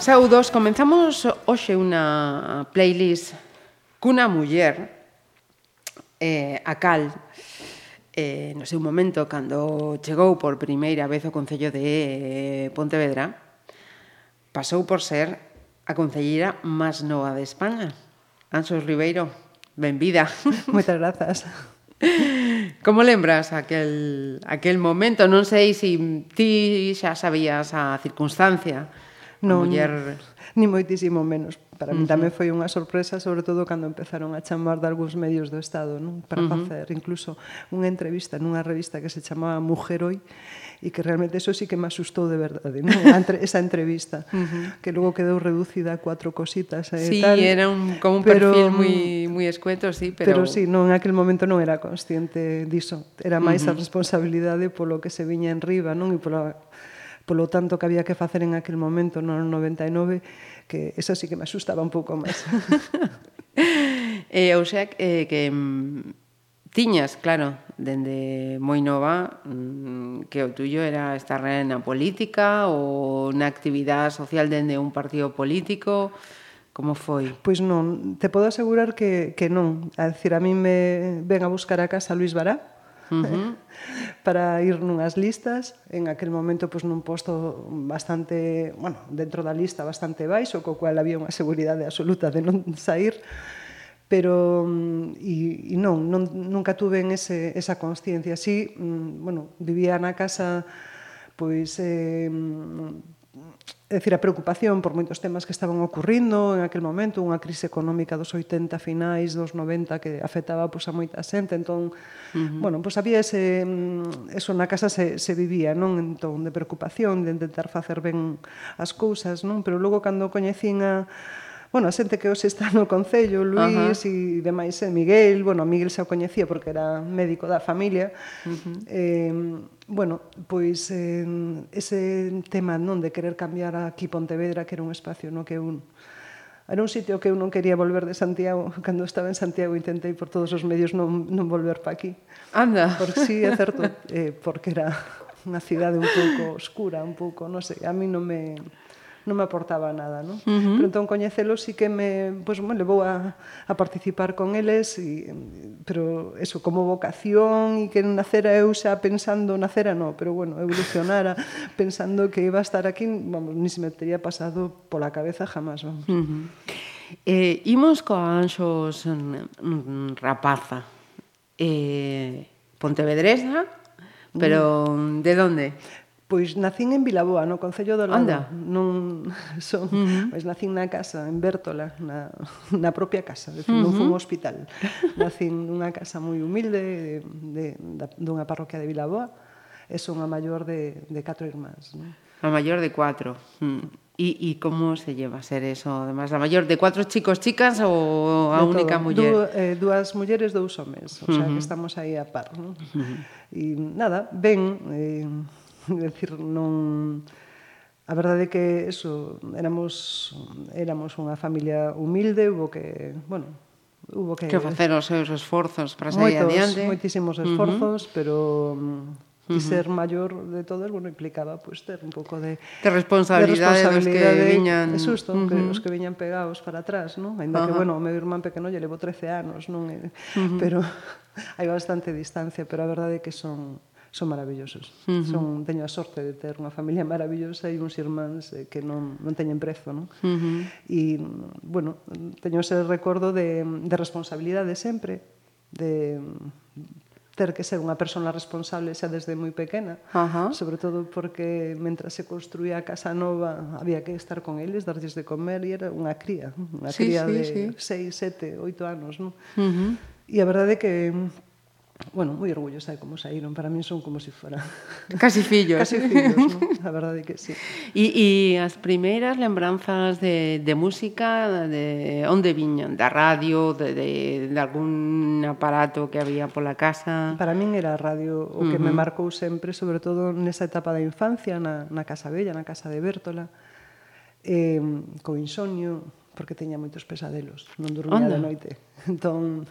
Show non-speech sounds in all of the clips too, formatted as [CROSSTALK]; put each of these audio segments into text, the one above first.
Saudos, comenzamos hoxe unha playlist cunha muller eh, a cal eh, no seu momento cando chegou por primeira vez ao Concello de eh, Pontevedra pasou por ser a concelleira máis nova de España. Anxos Ribeiro, benvida. [LAUGHS] Moitas grazas. Como lembras aquel, aquel momento? Non sei se si ti xa sabías a circunstancia non, muller... Ni moitísimo menos. Para uh -huh. mí tamén foi unha sorpresa, sobre todo cando empezaron a chamar de algúns medios do Estado, non? para uh -huh. facer incluso unha entrevista nunha revista que se chamaba Mujer Hoy, e que realmente eso sí que me asustou de verdade, non? Entre, esa entrevista, uh -huh. que logo quedou reducida a cuatro cositas e sí, tal. Era un, como un pero, perfil moi moi escueto, sí, pero Pero sí, non en aquel momento non era consciente diso, era máis uh -huh. a responsabilidade polo que se viña en riba, non? E pola polo tanto que había que facer en aquel momento no 99, que eso sí que me asustaba un pouco máis. [LAUGHS] eh, ou sea, eh, que mm, tiñas, claro, dende moi nova mm, que o tuyo era estar na política ou na actividade social dende un partido político como foi? Pois non, te podo asegurar que, que non a decir, a mí me ven a buscar a casa Luis Bará uh [LAUGHS] -huh. para ir nunhas listas. En aquel momento pois, nun posto bastante, bueno, dentro da lista bastante baixo, co cual había unha seguridade absoluta de non sair pero mm, e, e non, non nunca tuve en ese, esa consciencia. Si, sí, bueno, vivía na casa pois eh, mm, É dicir, a preocupación por moitos temas que estaban ocurrindo en aquel momento, unha crise económica dos 80 finais, dos 90 que afectaba pois, a moita xente, entón, uh -huh. bueno, pois había ese, mm, eso na casa se, se vivía, non? Entón, de preocupación, de intentar facer ben as cousas, non? Pero logo, cando coñecín a, bueno, a xente que hoxe está no Concello, Luís e uh -huh. demais, eh, Miguel, bueno, Miguel xa o coñecía porque era médico da familia, uh -huh. eh, bueno, pois eh, ese tema non de querer cambiar aquí Pontevedra, que era un espacio no que un era un sitio que eu non quería volver de Santiago. [LAUGHS] Cando estaba en Santiago intentei por todos os medios non, non volver para aquí. Anda. Por sí, é certo, [LAUGHS] eh, porque era [LAUGHS] unha cidade un pouco oscura, un pouco, non sei, a mí non me non me aportaba nada, non? Uh -huh. Pero entón coñecelos sí que me, pues, me levou a, a participar con eles e, pero eso como vocación e que nacera eu xa pensando nacera non, pero bueno, evolucionara [LAUGHS] pensando que iba a estar aquí, vamos, ni se me tería pasado pola cabeza jamás, vamos. Uh -huh. Eh, imos coa Anxos Rapaza. Eh, Pontevedresa, pero de onde? Pois nacín en Vilaboa, no Concello do Lado. Anda. Non [LAUGHS] son, uh -huh. Pois nacín na casa, en Bértola, na, [LAUGHS] na propia casa, decir, uh -huh. non fun hospital. Nacín nunha casa moi humilde de, de, de, dunha parroquia de Vilaboa e son a maior de, de catro irmáns. Non? A maior de cuatro. Mm. E, e como se lleva a ser eso? Además, a maior de cuatro chicos, chicas ou a de única todo. muller? Du, eh, dúas mulleres, dous homes. O sea, uh -huh. que estamos aí a par. Non? Uh -huh. E nada, ben... Eh, [LAUGHS] decir, non a verdade é que eso, éramos éramos unha familia humilde, hubo que, bueno, hubo que que facer os seus esforzos para sair moitos, adiante. Moitísimos esforzos, uh -huh. pero mm, e ser maior de todos, bueno, implicaba pues, ter un pouco de, de responsabilidade, dos que viñan... É susto, uh -huh. que, os que viñan pegados para atrás, non? Ainda uh -huh. que, bueno, o meu irmán pequeno lle levo 13 anos, non? Uh -huh. Pero [LAUGHS] hai bastante distancia, pero a verdade é que son son maravillosos. Uh -huh. Son teño a sorte de ter unha familia maravillosa e uns irmáns eh, que non non teñen prezo, non? Uh -huh. E bueno, teño ese recordo de de responsabilidade sempre, de ter que ser unha persona responsable xa desde moi pequena, Ajá. Sobre todo porque mentras se construía a casa nova había que estar con eles, darlles de comer e era unha cría, unha sí, cría sí, de 6, 7, 8 anos, non? Uh -huh. E a verdade é que bueno, moi orgullo sabe como saíron, para min son como se si fora... [LAUGHS] Casi fillos. Casi fillos, ¿no? a verdade que sí. [LAUGHS] E, e as primeiras lembranzas de, de música, de onde viñan? Da radio, de, de, de algún aparato que había pola casa? Para min era a radio o que uh -huh. me marcou sempre, sobre todo nesa etapa da infancia, na, na Casa Bella, na Casa de Bértola, eh, co insomnio, porque teña moitos pesadelos, non dormía Onda. de noite. [LAUGHS] Entón,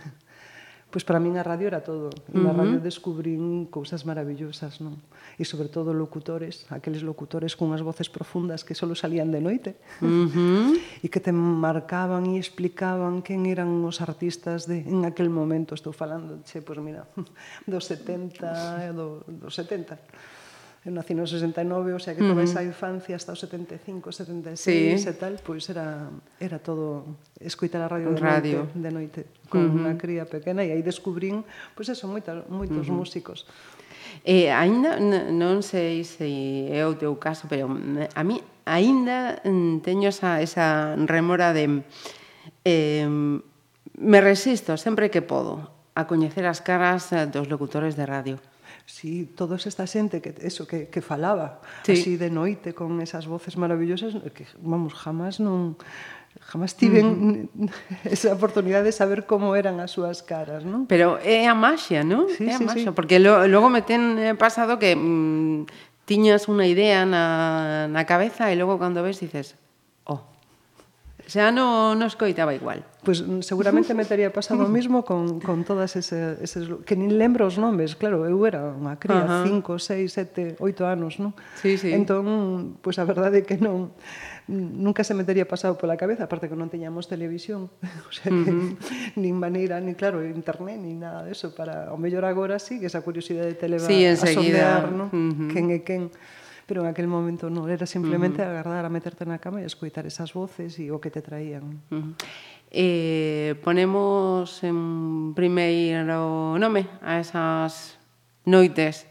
Pois para min a radio era todo. E na uh -huh. radio descubrín cousas maravillosas, non? E sobre todo locutores, aqueles locutores cunhas voces profundas que só salían de noite. Uh [LAUGHS] -huh. e que te marcaban e explicaban quen eran os artistas de en aquel momento. Estou falando, che, pois mira, [LAUGHS] dos 70, do, dos 70 eu nací no 69, o sea que toda esa infancia hasta os 75, 76 sí. e tal, pois pues era era todo escoitar a radio, radio. de noite, de noite con uh -huh. unha cría pequena e aí descubrín pois pues eso, moitas moitos uh -huh. músicos. Eh, aínda non sei se é o teu caso, pero a mí aínda mm, teño esa, esa remora de eh, me resisto sempre que podo a coñecer as caras eh, dos locutores de radio si toda esta xente que eso que que falaba sí. así de noite con esas voces maravillosas que vamos jamás non jamás tiven uh [LAUGHS] -huh. esa oportunidade de saber como eran as súas caras, non? Pero é a maxia, non? Sí, é a sí, maxia, sí. porque lo, logo me ten eh, pasado que mm, tiñas unha idea na, na cabeza e logo cando ves dices, xa no, no escoitaba igual. Pois pues, mm, seguramente me tería pasado o [LAUGHS] mismo con, con todas ese, eses... Que nin lembro os nomes, claro, eu era unha cría, 5, 6, 7, 8 anos, non? Sí, sí. Entón, pois pues, a verdade é que non nunca se me tería pasado pola cabeza, aparte que non teñamos televisión, [LAUGHS] o sea, que, uh -huh. nin maneira, nin claro, internet, ni nada de eso, para, o mellor agora sí, que esa curiosidade te leva sí, a sondear, non? uh -huh. quen é quen pero en aquel momento non, era simplemente uh -huh. agardar a meterte na cama e escoitar esas voces e o que te traían. Uh -huh. Eh, ponemos en primeiro nome a esas noites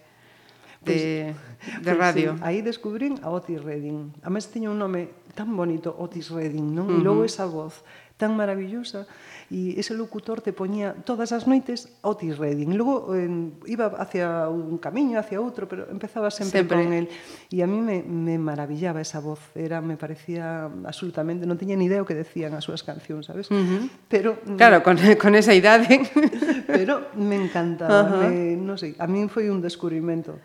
de, pues, de radio. Pues, sí, aí descubrín a Otis Redding. A mes tiña un nome tan bonito, Otis Redding, non? Uh -huh. E logo esa voz tan maravillosa e ese locutor te poñía todas as noites Otis Redding. Logo en, iba hacia un camiño, hacia outro, pero empezaba sempre, sempre. con el. E a mí me, me maravillaba esa voz, era me parecía absolutamente, non tiña ni idea o que decían as súas cancións, sabes? Uh -huh. Pero Claro, mm, con, [LAUGHS] con esa idade. [LAUGHS] pero me encantaba, uh -huh. me, non sei, a min foi un descubrimento.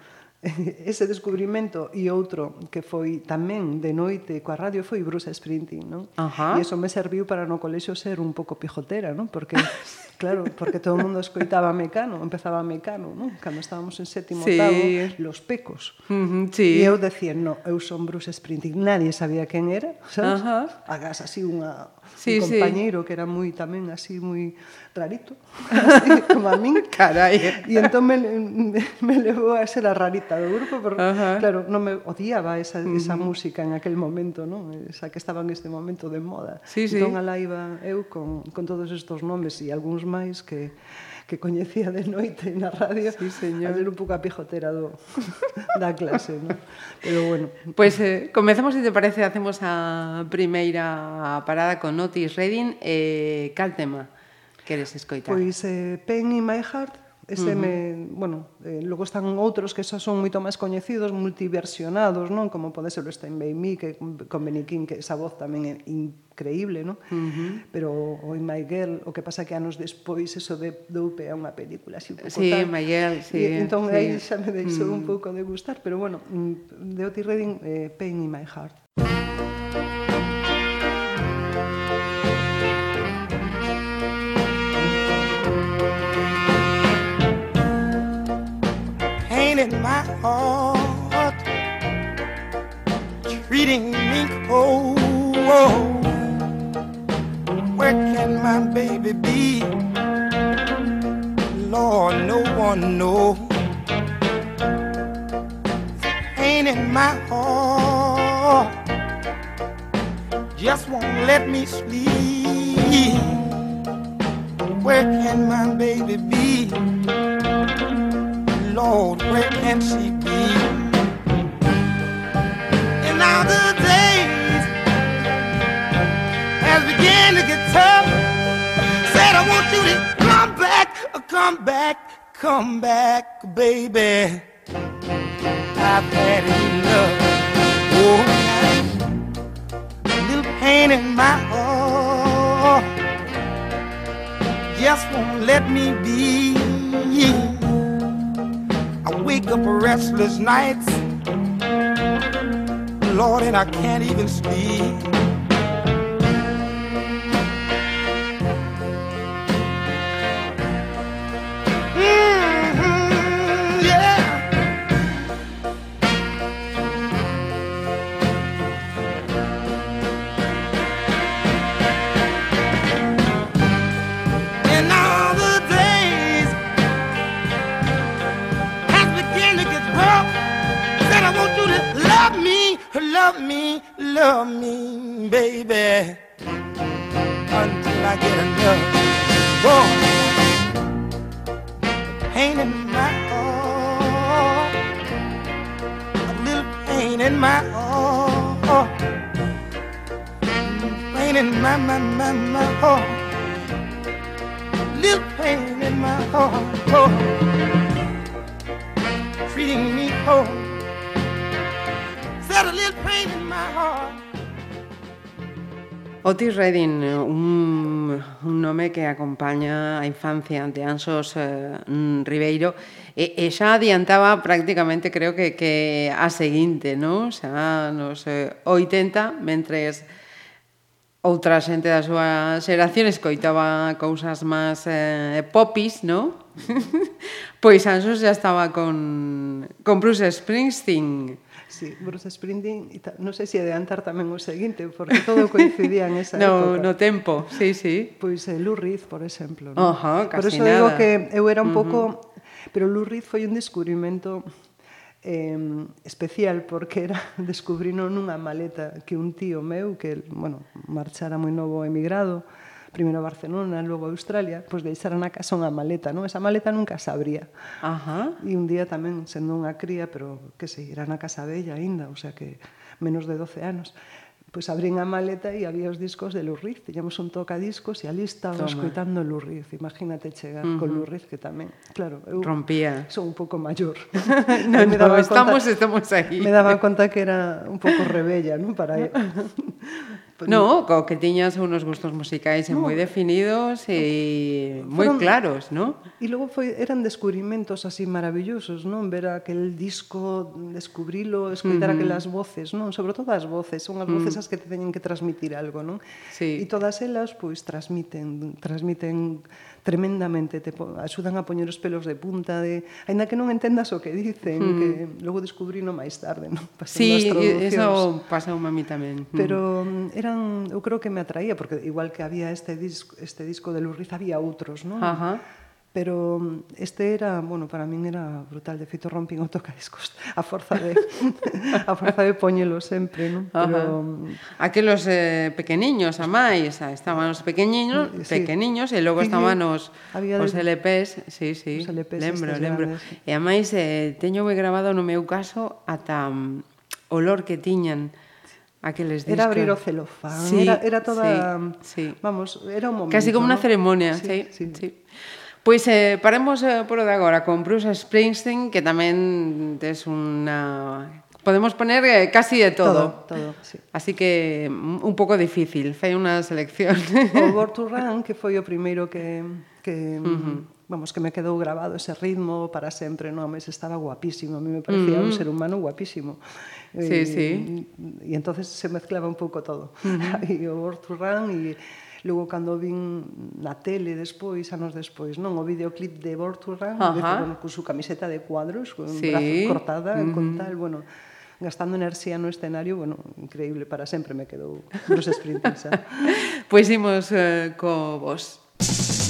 [LAUGHS] ese descubrimento e outro que foi tamén de noite coa radio foi Bruce Springsteen, non? Ajá. E iso me serviu para no colexo ser un pouco pijotera, non? Porque [LAUGHS] claro, porque todo o mundo escoitaba Mecano, empezaba Mecano, non? Cando estábamos en sétimo sí. octavo, Los Pecos. Uh -huh, sí. E eu decía, no, eu son Bruce Springsteen. Nadie sabía quen era, sabes? Ajá. Agas así unha sí, un compañeiro sí. que era moi tamén así moi rarito, así [LAUGHS] [LAUGHS] como a min. Carai. E entón me, me, levou a ser a rarita do grupo, pero uh -huh. claro, non me odiaba esa, uh -huh. esa mm. música en aquel momento, non? Esa que estaba en este momento de moda. Sí, sí. Entón alá iba eu con, con todos estos nomes e algúns máis que que coñecía de noite na radio. Sí, señor. A ver un pouco a pijotera do, [LAUGHS] da clase, ¿no? Pero bueno. Pois pues, eh, comezamos, se te parece, hacemos a primeira parada con Otis Redding. Eh, cal tema queres escoitar? Pois eh, Pain in my heart Ese uh -huh. me, bueno, eh, logo están outros que xa son moito máis coñecidos, multiversionados, non? Como pode ser o Stein By Me, que con Beniquín, que esa voz tamén é increíble, non? Uh -huh. Pero o In My Girl, o que pasa que anos despois eso de Doupe a unha película así un pouco sí, tal. My Girl, sí. E, entón sí. aí xa me deixou uh -huh. un mm. pouco de gustar, pero bueno, mm, de Otis Redding, eh, Pain in My Heart. In my heart, treating me cold. Where can my baby be? Lord, no one knows. Pain in my heart just won't let me sleep. Where can my baby be? Lord, where can she be? And now the days has begun to get tough. Said I want you to come back, come back, come back, baby. I've had enough. Oh, a little pain in my heart just won't let me be. Wake up restless nights, Lord, and I can't even sleep. Otis Redding, un, un nome que acompaña a infancia de Ansos eh, Ribeiro, e, e xa adiantaba prácticamente creo que, que a seguinte, non? xa nos eh, 80, mentres outra xente da súa xeración escoitaba cousas máis eh, popis, non? [LAUGHS] pois Ansos xa estaba con, con Bruce Springsteen, Sí, Bruce Springsteen, non sei se adeantar tamén o seguinte, porque todo coincidía en esa [LAUGHS] no, época. No tempo, sí, sí. Pois pues, eh, Lou Reed, por exemplo. ¿no? Ojo, casi Por eso nada. digo que eu era un pouco... Uh -huh. Pero Lou Reed foi un descubrimento eh, especial porque era [LAUGHS] descubrino nunha maleta que un tío meu que, bueno, marchara moi novo emigrado, primero a Barcelona, luego a Australia, pois deixaran a casa unha maleta, non? Esa maleta nunca se abría. Ajá. E un día tamén, sendo unha cría, pero que se era na casa bella aínda, o sea que menos de 12 anos, pois abrín a maleta e había os discos de Lou Reed. Tiñamos un tocadiscos e ali estaba Toma. escoitando Lou Reed. Imagínate chegar uh -huh. con Lou Reed, que tamén, claro, eu rompía. Son un pouco maior. no, [LAUGHS] [LAUGHS] me no, estamos conta, estamos aí. Me daba conta que era un pouco rebella, non, para [LAUGHS] No, co que tiñas unos gustos musicais no, moi definidos e moi claros, non? E logo foi eran descubrimentos así maravillosos, non? Ver aquel disco, descubrilo, escoitar uh -huh. aquelas voces, non? Sobre todo as voces, son as mm. voces uh -huh. as que te teñen que transmitir algo, non? Sí. E todas elas pois transmiten transmiten tremendamente, te axudan a poñer os pelos de punta de, aínda que non entendas o que dicen, mm. que logo descubrino máis tarde, non? Pasando sí, as traduccións. Sí, eso pasa a mí tamén. Mm. Pero mm, era eran, eu creo que me atraía porque igual que había este disco, este disco de Lurriz había outros, non? Ajá. Pero este era, bueno, para min era brutal, de feito rompín o tocadiscos [LAUGHS] a forza de [LAUGHS] a forza de poñelo sempre, non? Pero Ajá. aquelos eh, pequeniños a máis, estaban os pequeniños, sí. pequeniños e logo estaban os había os LPs, sí, sí, os LPs lembro, lembro. Grandes. E a máis eh, teño grabado no meu caso ata mm, olor que tiñan aqueles discos. Era abrir o celofán, sí, era, era toda... Sí, sí. Vamos, era un momento. Casi como ¿no? una ceremonia, sí. sí, sí. sí. Pois eh, paremos eh, por o de agora con Bruce Springsteen, que tamén tes unha... Podemos poner eh, casi de todo. Todo, todo, sí. Así que mm, un pouco difícil, fai unha selección. O [LAUGHS] Born to Run, que foi o primeiro que, que mm, uh -huh vamos, que me quedou grabado ese ritmo para sempre, non, mas estaba guapísimo, a mí me parecía uh -huh. un mm. ser humano guapísimo. Sí, e, sí. Y entonces se mezclaba un pouco todo. Uh [LAUGHS] -huh. e o Borturrán e Luego, cando vin na tele despois, anos despois, non o videoclip de Borturran, uh -huh. con su camiseta de cuadros, con sí. brazo cortada, uh -huh. con tal, bueno, gastando enerxía no escenario, bueno, increíble, para sempre me quedou nos sprinters. [LAUGHS] pois pues imos eh, co vos. Música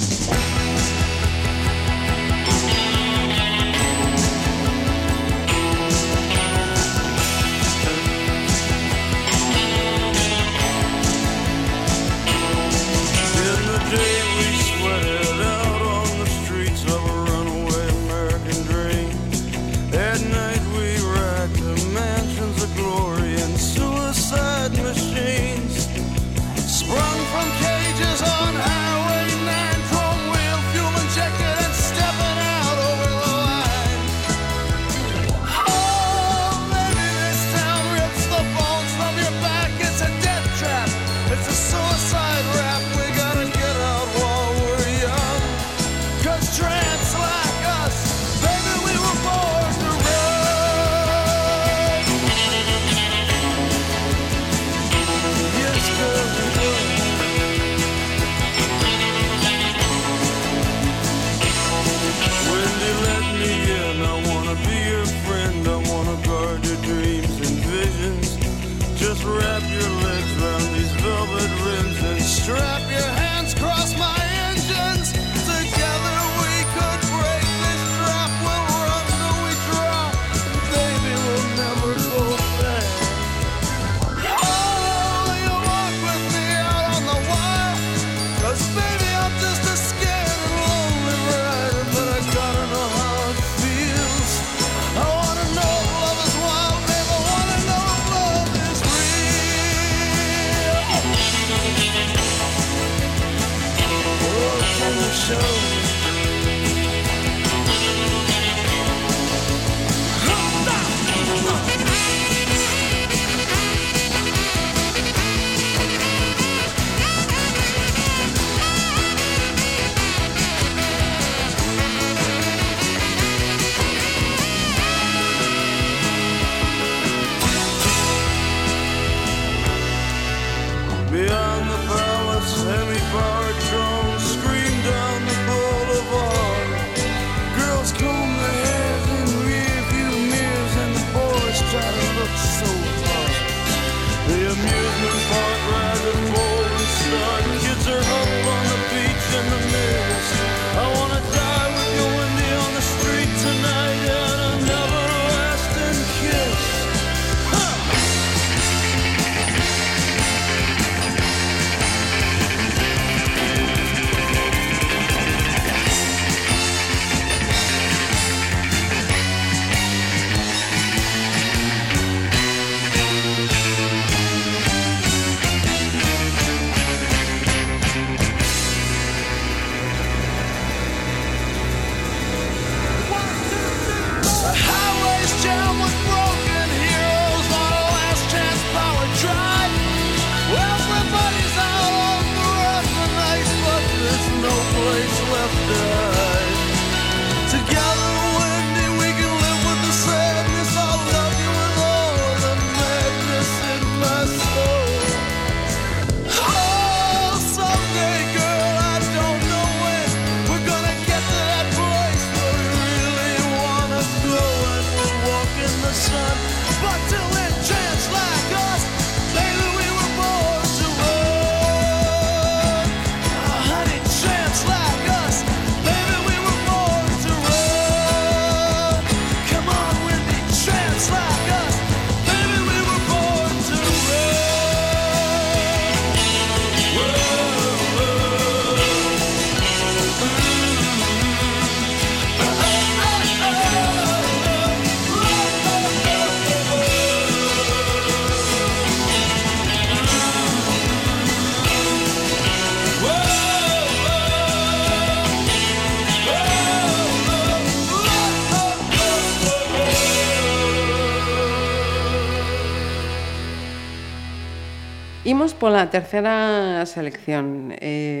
pola terceira selección. Eh,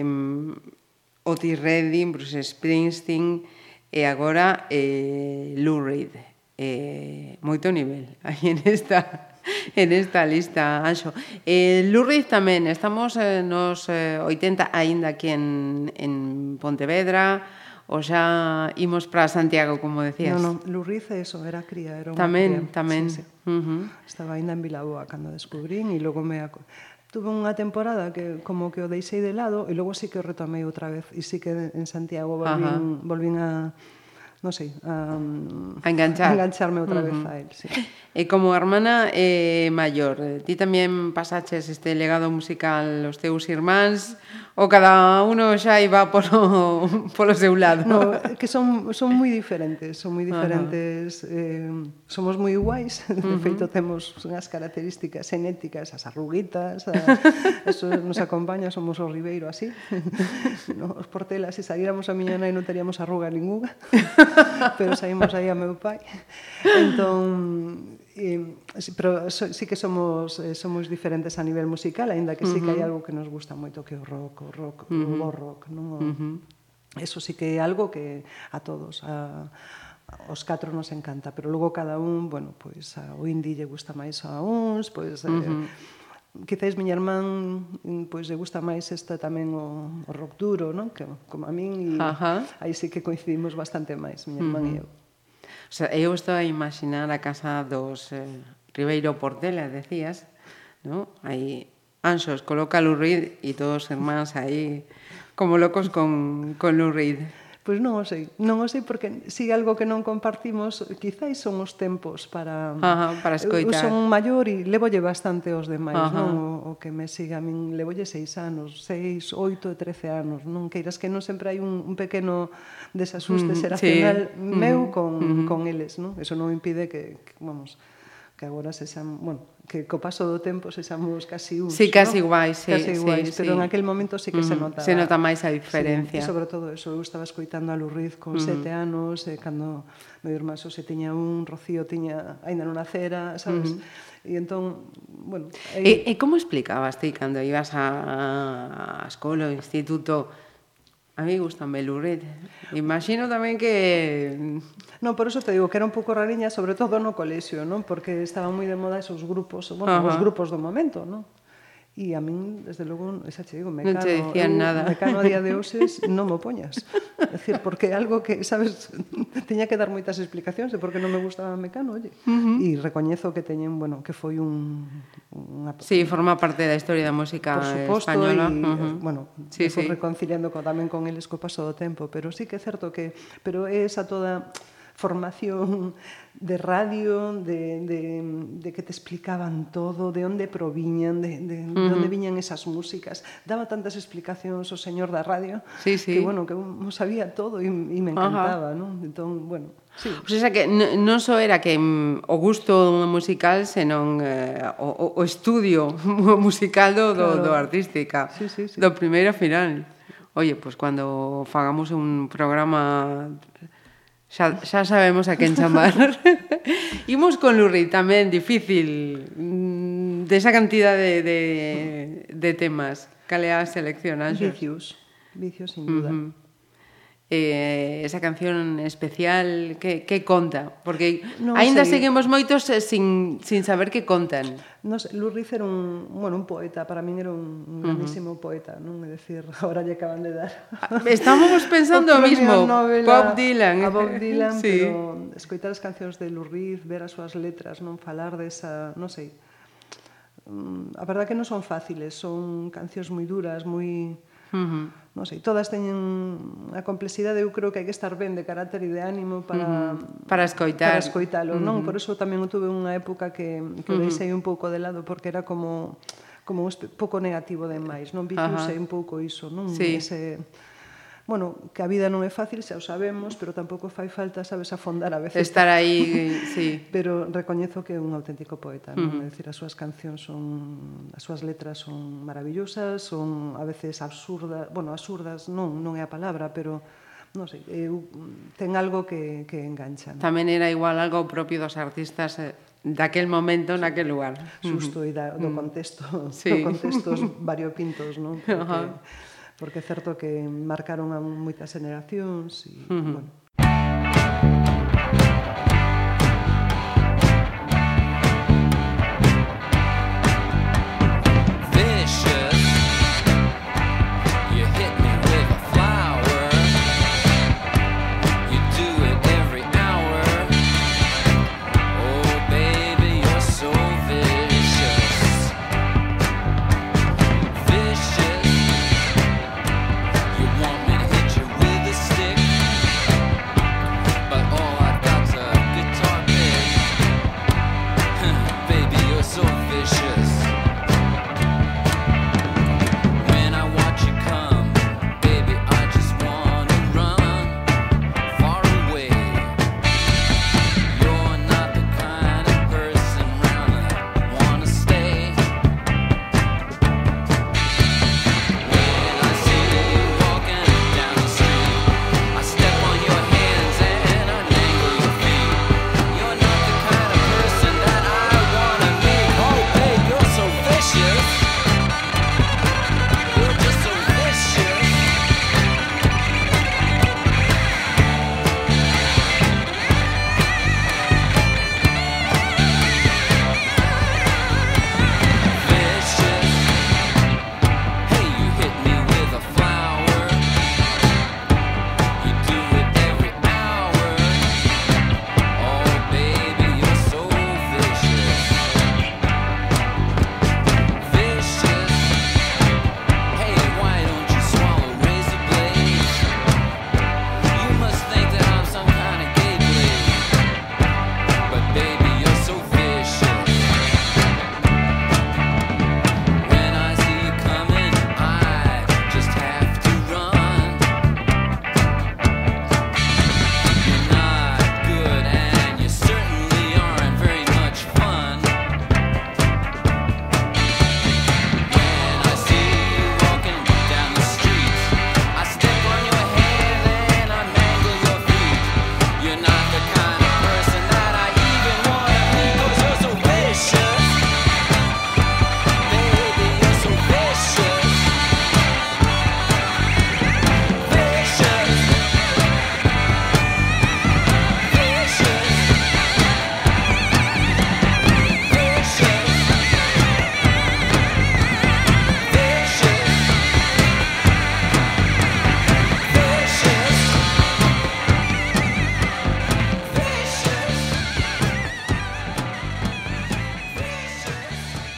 Otis Redding, Bruce Springsteen e agora eh, Lou Reed. Eh, moito nivel [LAUGHS] aí en esta en esta lista, Anxo. Eh, Lou Reed tamén, estamos eh, nos eh, 80 aínda aquí en, en Pontevedra, O xa imos para Santiago, como decías. No, no, Lurriz é eso, era cría, era unha Tamén, cría. tamén. Sí, sí. Uh -huh. Estaba ainda en Vilaboa cando descubrín e logo me tuve unha temporada que como que o deixei de lado e logo sí que o retomei outra vez e sí que en Santiago volvín, Ajá. volvín a non sei, a, a enganchar. A engancharme outra uh -huh. vez a él, sí. [LAUGHS] E como hermana eh, maior, eh, ti tamén pasaches este legado musical aos teus irmáns ou cada uno xa iba polo, [LAUGHS] polo seu lado? No, que son, son moi diferentes, son moi ah, diferentes, uh -huh. eh, somos moi iguais, [LAUGHS] de uh -huh. feito temos unhas características genéticas, as arruguitas, a, eso nos acompaña, somos o Ribeiro así, [LAUGHS] no, os portelas, se saíramos a miña nai non teríamos arruga ninguna, pero saímos aí a meu pai. Entón, eh, pero so, sí que somos eh, somos diferentes a nivel musical, aínda que uh -huh. sí que hai algo que nos gusta moito que o rock, o rock, uh -huh. o rock, non? O, uh -huh. Eso sí que é algo que a todos, a os catro nos encanta, pero logo cada un, bueno, pois a o indie lle gusta máis a uns, pois uh -huh. eh, quizás miña irmán mm, pois lle gusta máis esta tamén o, o rock duro, non? Que como a min e aí sí que coincidimos bastante máis, miña irmán uh -huh. e eu sea, eu estou a imaginar a casa dos eh, Ribeiro Portela, decías, ¿no? Aí Anxos coloca a Lou Reed e todos os irmáns aí como locos con, con Lou Reed. Pois non o sei, non o sei porque si algo que non compartimos quizáis son os tempos para Ajá, para escoitar. Eu son maior e levolle bastante os demais, Ajá. non? O, o que me siga a min levolle seis anos, seis, oito e trece anos, non queiras que non sempre hai un, un pequeno desasuste mm, xeracional sí. meu mm, con, mm -hmm. con eles, non? Eso non impide que, que vamos, que agora se xan, bueno, que co paso do tempo se xamos casi uns, Sí, casi ¿no? iguais, sí, casi iguais, sí, pero sí. en aquel momento sí que mm, se nota. Se nota máis a diferencia. Sí, e sobre todo eso, eu estaba escoitando a Lurriz con mm. sete anos, e cando meu irmán só se tiña un, Rocío tiña aínda non nacera, sabes? Mm. E entón, bueno... Aí... E, e como explicabas ti cando ibas a, a escola, ao instituto, A mí gustame Luret. Imagino tamén que... Mm, non, por eso te digo que era un pouco rariña, sobre todo no colexio, non? Porque estaban moi de moda esos grupos, bueno, Ajá. os grupos do momento, non? E a min, desde logo, esa che digo, Mecano, non te dicían eu, nada. Mecano a día de [LAUGHS] hoxes non mo poñas. É dicir, porque é algo que, sabes, [LAUGHS] teña que dar moitas explicacións de por que non me gustaba Mecano, olle. Uh -huh. E recoñezo que teñen, bueno, que foi un unha Sí, forma parte da historia da música por suposto, española. E, uh -huh. bueno, sí, me sí. reconciliando co, tamén con eles co paso do tempo, pero sí que é certo que pero é esa toda formación de radio, de, de, de que te explicaban todo, de onde proviñan, de, de, uh -huh. de onde viñan esas músicas. Daba tantas explicacións o señor da radio sí, sí. que, bueno, que eu sabía todo e, e me encantaba, non? Entón, bueno... Sí. O sea, que non só era que mm, o gusto musical, senón eh, o, o estudio [LAUGHS] musical do, claro. do, do artística, sí, sí, sí. do primeiro final. Oye, pois pues, cando fagamos un programa Xa, xa sabemos a quen chamar. Imos [LAUGHS] con Lurri, tamén difícil, desa de cantidade de, de, de temas. Cale a selección, Anxos? Vicios, vicios sin duda. Uh -huh eh, esa canción especial que, que conta? Porque non aínda sei. seguimos moitos eh, sin, sin saber que contan. No sei, Lou Riz era un, bueno, un poeta, para min era un, un grandísimo uh -huh. poeta, non é dicir, [LAUGHS] agora lle acaban de dar. Ah, estábamos pensando o mismo, novela, Bob Dylan. A Bob Dylan, [LAUGHS] sí. pero escoitar as cancións de Lou Riz, ver as súas letras, non falar desa, non sei. Mm, a verdade que non son fáciles, son cancións moi duras, moi... Muy Uh -huh. Non sei, todas teñen a complexidade, eu creo que hai que estar ben de carácter e de ánimo para para escoitar, para escoitalo, non? Por eso tamén eu tuve unha época que que uh -huh. deixei un pouco de lado porque era como como un pouco negativo demais, non? Vixuse uh un pouco iso, non? Sí. Ese bueno, que a vida non é fácil, xa o sabemos, pero tampouco fai falta, sabes, afondar a veces. Estar aí, sí. [LAUGHS] pero recoñezo que é un auténtico poeta, non? Uh -huh. É dicir, as súas cancións son, as súas letras son maravillosas, son a veces absurdas, bueno, absurdas non, non é a palabra, pero non sei, eu, ten algo que, que engancha. Non? Tamén era igual algo propio dos artistas eh, daquel momento, naquel lugar. Susto e da, do contexto, sí. do contextos [LAUGHS] variopintos, non? Porque, uh -huh porque é certo que marcaron a moitas generacións e, uh -huh. bueno,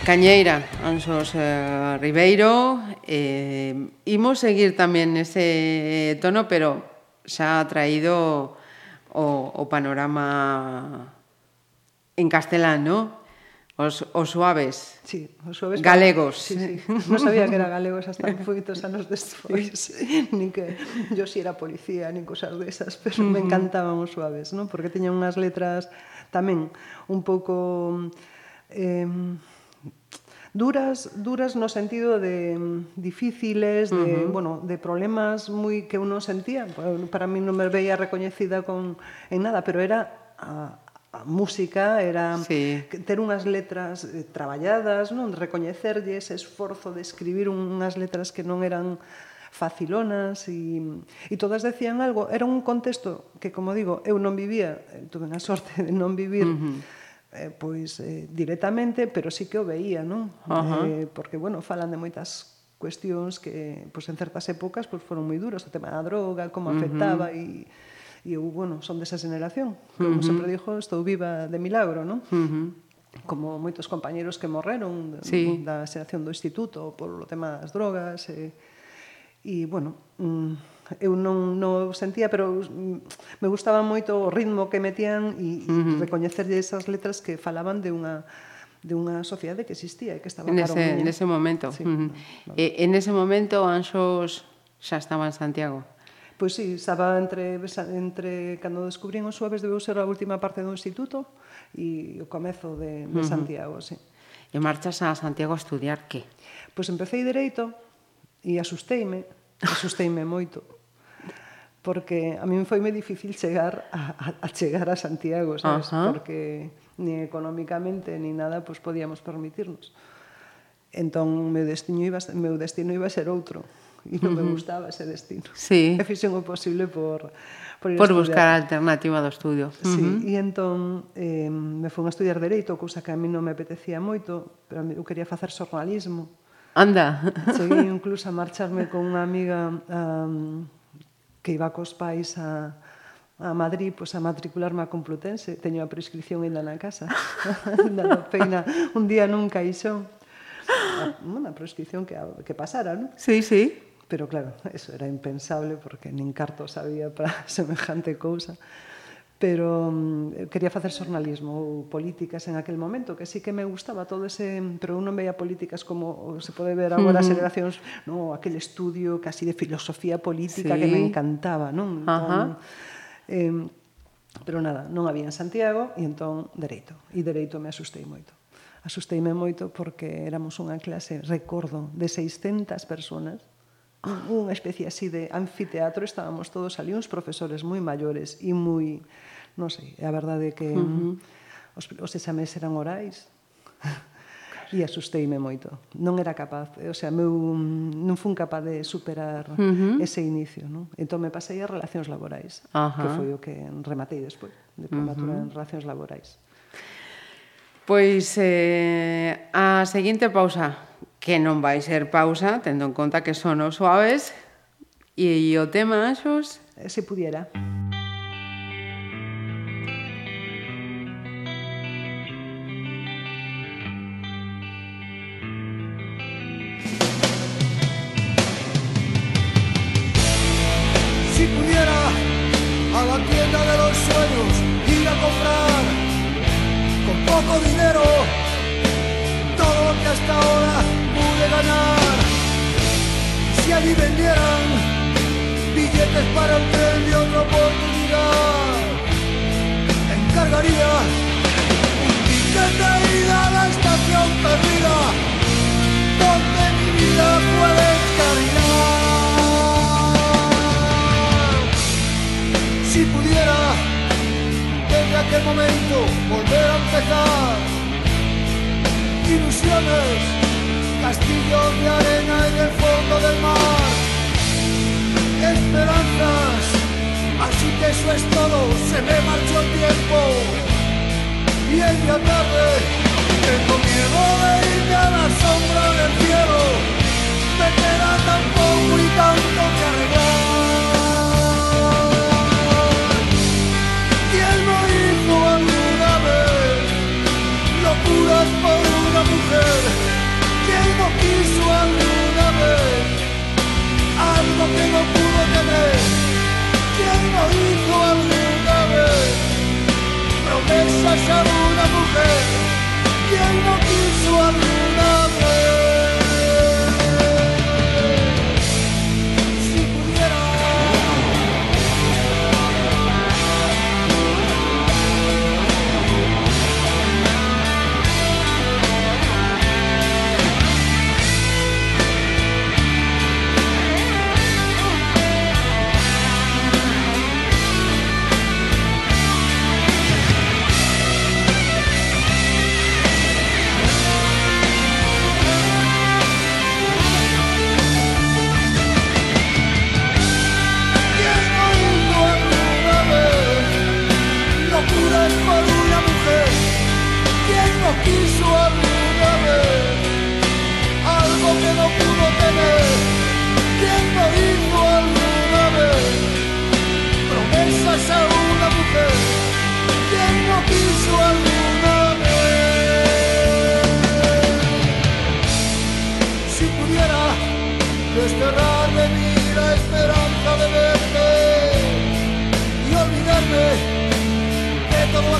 Cañeira, Anxos eh, Ribeiro, eh, imos seguir tamén nese eh, tono, pero xa ha traído o, o panorama en castelán, ¿no? Os, os suaves. Sí, os suaves. Galegos. Sí, sí. Non sabía que era galegos hasta un anos despois. Sí. [LAUGHS] Nin que yo si era policía, nin cosas desas, pero me encantaban os suaves, ¿no? Porque tiñan unhas letras tamén un pouco... Eh, duras, duras no sentido de mm, difíciles, de, uh -huh. bueno, de problemas moi que uno sentía. Para mí non me veía recoñecida con en nada, pero era a, a música, era sí. ter unhas letras eh, traballadas, non recoñecerlle ese esforzo de escribir unhas letras que non eran facilonas e, e todas decían algo. Era un contexto que, como digo, eu non vivía, eh, tuve a sorte de non vivir uh -huh eh, pois eh, directamente, pero sí que o veía, non? Uh -huh. eh, porque, bueno, falan de moitas cuestións que, pois, en certas épocas, pois, foron moi duros, o tema da droga, como afectaba uh -huh. e e eu, bueno, son desa generación, como uh -huh. sempre dixo, estou viva de milagro, non? Uh -huh como moitos compañeros que morreron sí. da xeración do instituto por o tema das drogas eh, e, e bueno, mm, eu non, non sentía, pero me gustaba moito o ritmo que metían e, e uh -huh. recoñecerlle esas letras que falaban de unha de unha sociedade que existía e que estaba en ese, en ese momento. Sí, uh -huh. no, no. E, en ese momento Anxos xa estaba en Santiago. Pois sí, estaba entre, entre cando descubrín os suaves debeu ser a última parte do instituto e o comezo de, de uh -huh. Santiago, sí. E marchas a Santiago a estudiar que? Pois empecé Dereito e asusteime, asusteime moito porque a mí foi moi difícil chegar a, a chegar a Santiago, sabes? Uh -huh. Porque ni económicamente ni nada pues podíamos permitirnos. Entón meu destino iba meu destino iba a ser outro e non uh -huh. me gustaba ese destino. Sí. [LAUGHS] E fixen o posible por por, ir por buscar a alternativa do estudio. Sí, uh -huh. Sí, e entón eh, me fun a estudiar Dereito, cousa que a mí non me apetecía moito, pero eu quería facer xornalismo. Anda. Cheguei [LAUGHS] incluso a marcharme con unha amiga um, que iba cos pais a, a Madrid pois, a matricularme a Complutense. Teño a prescripción ainda na casa. [LAUGHS] Dando peina un día nunca iso. Ah, Unha prescripción que, que pasara, non? Sí, sí. Pero claro, eso era impensable porque nin carto sabía para [LAUGHS] semejante cousa pero eu quería facer xornalismo ou políticas en aquel momento, que sí que me gustaba todo ese, pero eu non veía políticas como se pode ver agora as uh -huh. generacións, no, aquel estudio casi de filosofía política sí. que me encantaba, non? Entón, eh, pero nada, non había en Santiago e entón dereito, e dereito me asustei moito. Asusteime moito porque éramos unha clase, recordo, de 600 personas, unha especie así de anfiteatro, estábamos todos ali, uns profesores moi maiores e moi non sei, é a verdade que uh -huh. Mm, os, os exames eran orais [LAUGHS] e asusteime moito. Non era capaz, eh, o sea, meu, mm, non fun capaz de superar uh -huh. ese inicio, non? Entón me pasei a relacións laborais, uh -huh. que foi o que rematei despois, de formatura uh -huh. en relacións laborais. Pois eh, a seguinte pausa, que non vai ser pausa, tendo en conta que son os suaves, e, e o tema, xos... Eh, se pudiera. Se pudiera. Los sueños ir a comprar con poco dinero todo lo que hasta ahora pude ganar. Si allí vendieran billetes para el tren de otra oportunidad, encargaría un ticket de ida a la estación perdida donde mi vida puede aquel momento volver a empezar, ilusiones, castillos de arena en el fondo del mar, esperanzas, así que eso es todo, se me marchó el tiempo. Y el día tarde tengo miedo de irme a la sombra del cielo, me queda tan poco y tanto que arreglar. casa una mujer. ¿Quién no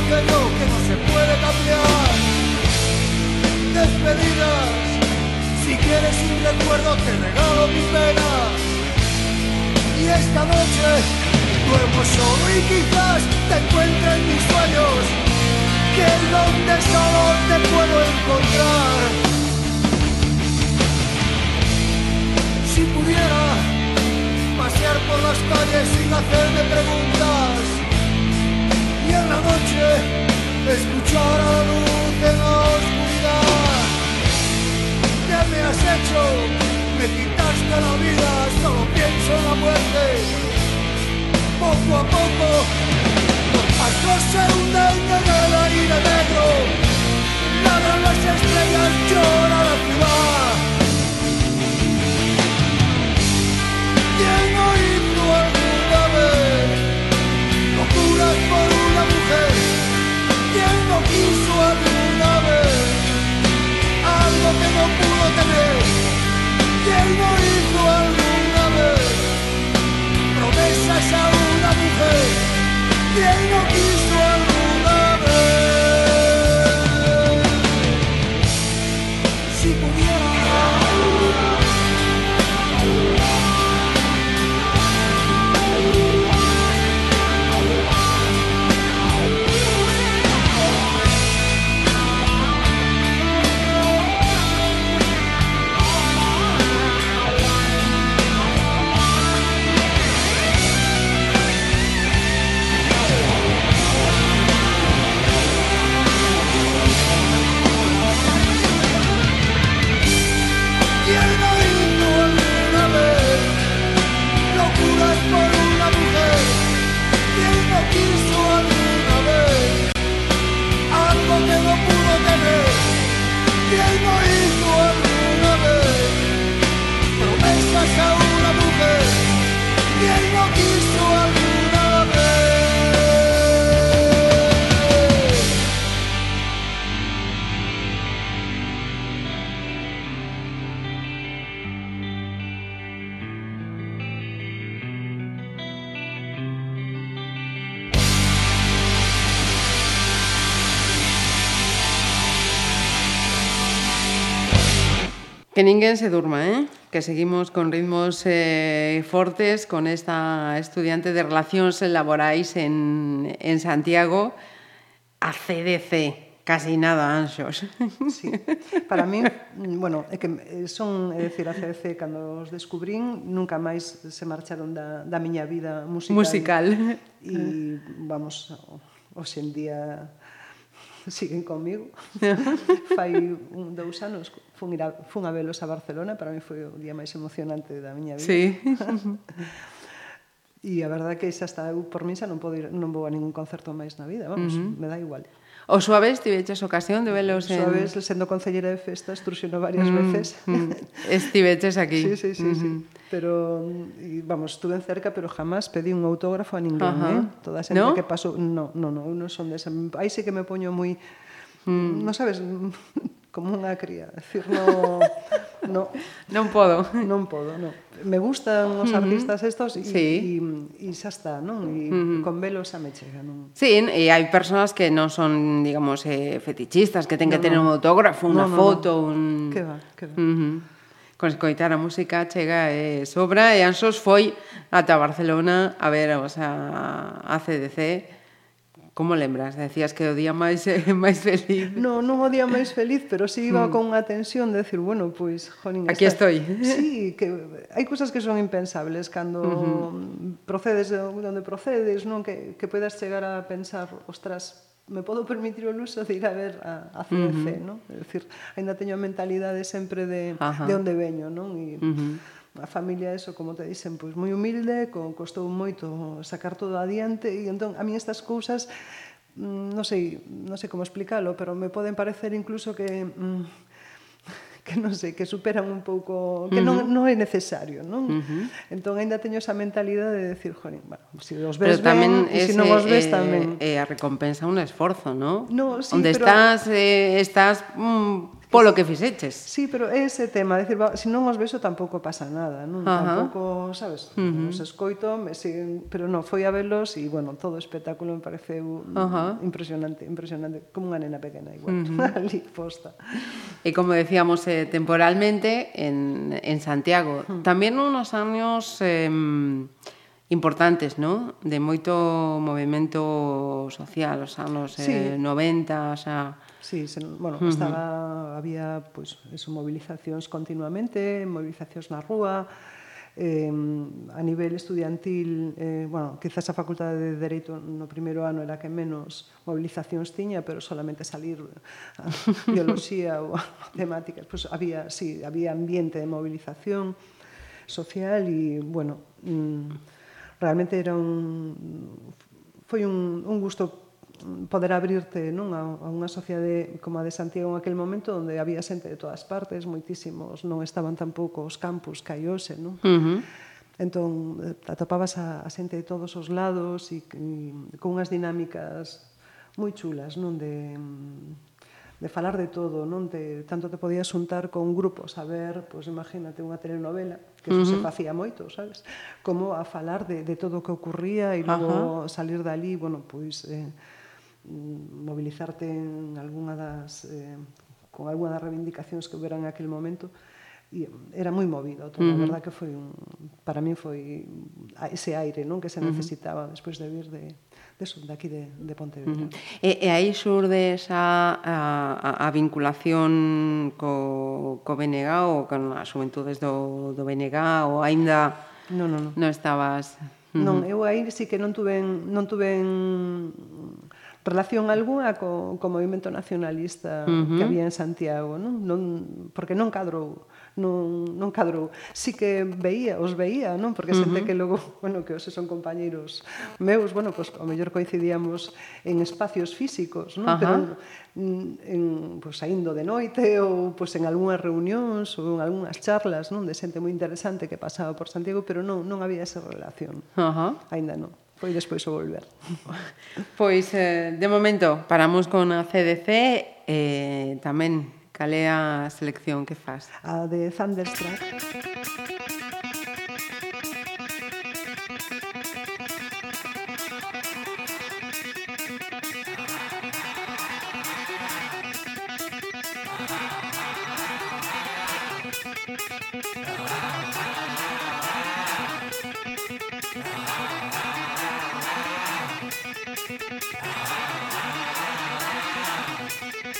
que no se puede cambiar. Despedidas, si quieres un recuerdo te regalo mi pena. Y esta noche duermo solo y quizás te encuentre en mis sueños, que es donde solo te puedo encontrar. Si pudiera pasear por las calles sin hacerme preguntas en la noche escuchar a la luz en la oscuridad. ¿Qué me has hecho? Me quitaste la vida, solo pienso en la muerte. Poco a poco los astros se hunden en el aire negro. Ladran las estrellas, llora la ciudad. ¿Quién no hizo alguna vez locuras por promesas a una mujer? ¿Quién no quiso Que ninguén se durma, eh? que seguimos con ritmos eh, fortes con esta estudiante de Relacións Laborais en, en Santiago, a CDC, casi nada, anxos. Sí. Para mí, bueno, é que son, é dicir, a CDC, cando os descubrín, nunca máis se marcharon da, da miña vida musical. Musical. E, vamos, hoxe en día siguen comigo. [LAUGHS] Fai un, dous anos fun, ir a, fun a velos a Barcelona, para mí foi o día máis emocionante da miña vida. Sí. [LAUGHS] e a verdade que xa está eu por min xa non podo ir, non vou a ningún concerto máis na vida, vamos, uh -huh. me dá igual. O Suaves, tiveches ocasión de velos en... Suaves, sendo concelleira de festas, truxeno varias mm, veces. Mm, estiveches aquí. Sí, sí, sí, mm -hmm. sí. Pero, mm, vamos, estuve cerca, pero jamás pedí un autógrafo a ninguén, Ajá. eh? Toda a xente ¿No? que pasou... No, no, no, non son desa. Aí sí que me poño moi... Mm. Non sabes como unha cría, decir, no, [LAUGHS] no non podo, non podo, non. Me gustan os artistas estos e sí. e xa está, non? E uh -huh. con velo xa me chega, non. Sí, e hai persoas que non son, digamos, eh, fetichistas, que ten que no, tener un autógrafo, unha no, foto, no, un Que va, que va. Uh -huh. Con escoitar a música chega e eh, sobra e Ansos foi ata Barcelona a ver, o sea, a CDC Como lembras? Decías que o día máis eh, [LAUGHS] máis feliz. No, non o día máis feliz, pero si sí iba mm. con unha tensión de decir, bueno, pois, pues, jolín, aquí estoy. Sí, que hai cousas que son impensables cando uh -huh. procedes de onde procedes, non que que puedas chegar a pensar, ostras, me podo permitir o luxo de ir a ver a, a CDC, uh -huh. non? É dicir, aínda teño a mentalidade sempre de Ajá. de onde veño, non? E uh -huh a familia eso, como te dicen, pois moi humilde, con, costou moito sacar todo adiante e entón a mí estas cousas mm, non sei, non sei como explicalo, pero me poden parecer incluso que mm, [LAUGHS] que non sei, que superan un pouco, que non, non é necesario, non? Uh -huh. Entón aínda teño esa mentalidade de decir, jolín, bueno, se si os ves pero tamén ben, ese, si non os eh, ves eh, tamén. É eh, a recompensa un esforzo, non? No, sí, Onde pero... estás, eh, estás mm, polo que fixeches. Sí, pero é ese tema, decir, se non os vexo tampouco pasa nada, non? Ajá. Tampouco, sabes, uh -huh. os escoito, me siguen, pero non, foi a velos e, bueno, todo o espectáculo me pareceu Ajá. impresionante, impresionante, como unha nena pequena igual, uh [LAUGHS] -huh. ali, posta. E como decíamos, eh, temporalmente, en, en Santiago, uh -huh. tamén unos años... Eh, importantes, ¿no? De moito movimento social, os anos sí. eh, 90, o sea... Sí, se, bueno, uh -huh. estaba, había, pues, eso, movilizacións continuamente, movilizacións na rúa, eh, a nivel estudiantil, eh, bueno, quizás a Facultade de Dereito no primeiro ano era que menos movilizacións tiña, pero solamente salir a [LAUGHS] biología ou a matemáticas, pues había, sí, había ambiente de movilización social e, bueno, mm, realmente era un foi un, un gusto poder abrirte non a, a unha sociedade como a de Santiago en aquel momento onde había xente de todas partes, moitísimos, non estaban tampouco os campus que hai hoxe, non? Uh -huh. Entón, eh, atopabas a, a xente de todos os lados e, e con unhas dinámicas moi chulas, non? De, de falar de todo, non? De, tanto te podías juntar con grupos a ver, pois imagínate unha telenovela, que eso uh -huh. se facía moito, sabes? Como a falar de, de todo o que ocurría e logo uh salir dali, bueno, pois eh, mobilizarte en algunha das eh, con algunha das reivindicacións que houberan en aquel momento e era moi movido, todo, uh -huh. a verdad que foi un, para min foi ese aire, non, que se necesitaba uh -huh. despois de vir de deso, de aquí de, de Pontevedra. Uh -huh. E, e aí surde esa a, a, a vinculación co, co BNG ou con as juventudes do, do BNG ou aínda non, non, non. non estabas... Non, eu aí sí que non tuven, non tuven relación algunha co, co movimento nacionalista uh -huh. que había en Santiago, non? non porque non cadrou non, non cadrou. Si que veía, os veía, non? Porque xente uh -huh. que logo, bueno, que hoxe son compañeiros meus, bueno, pois pues, ao mellor coincidíamos en espacios físicos, non? Uh -huh. Pero mm, en, pois, pues, saindo de noite ou pois, pues, en algunhas reunións ou en algunhas charlas, non? De xente moi interesante que pasaba por Santiago, pero non, non había esa relación. Uh -huh. Ainda non foi despois o volver. Pois, eh, de momento, paramos con a CDC, eh, tamén Calea selección que fas? A de Thunderstruck.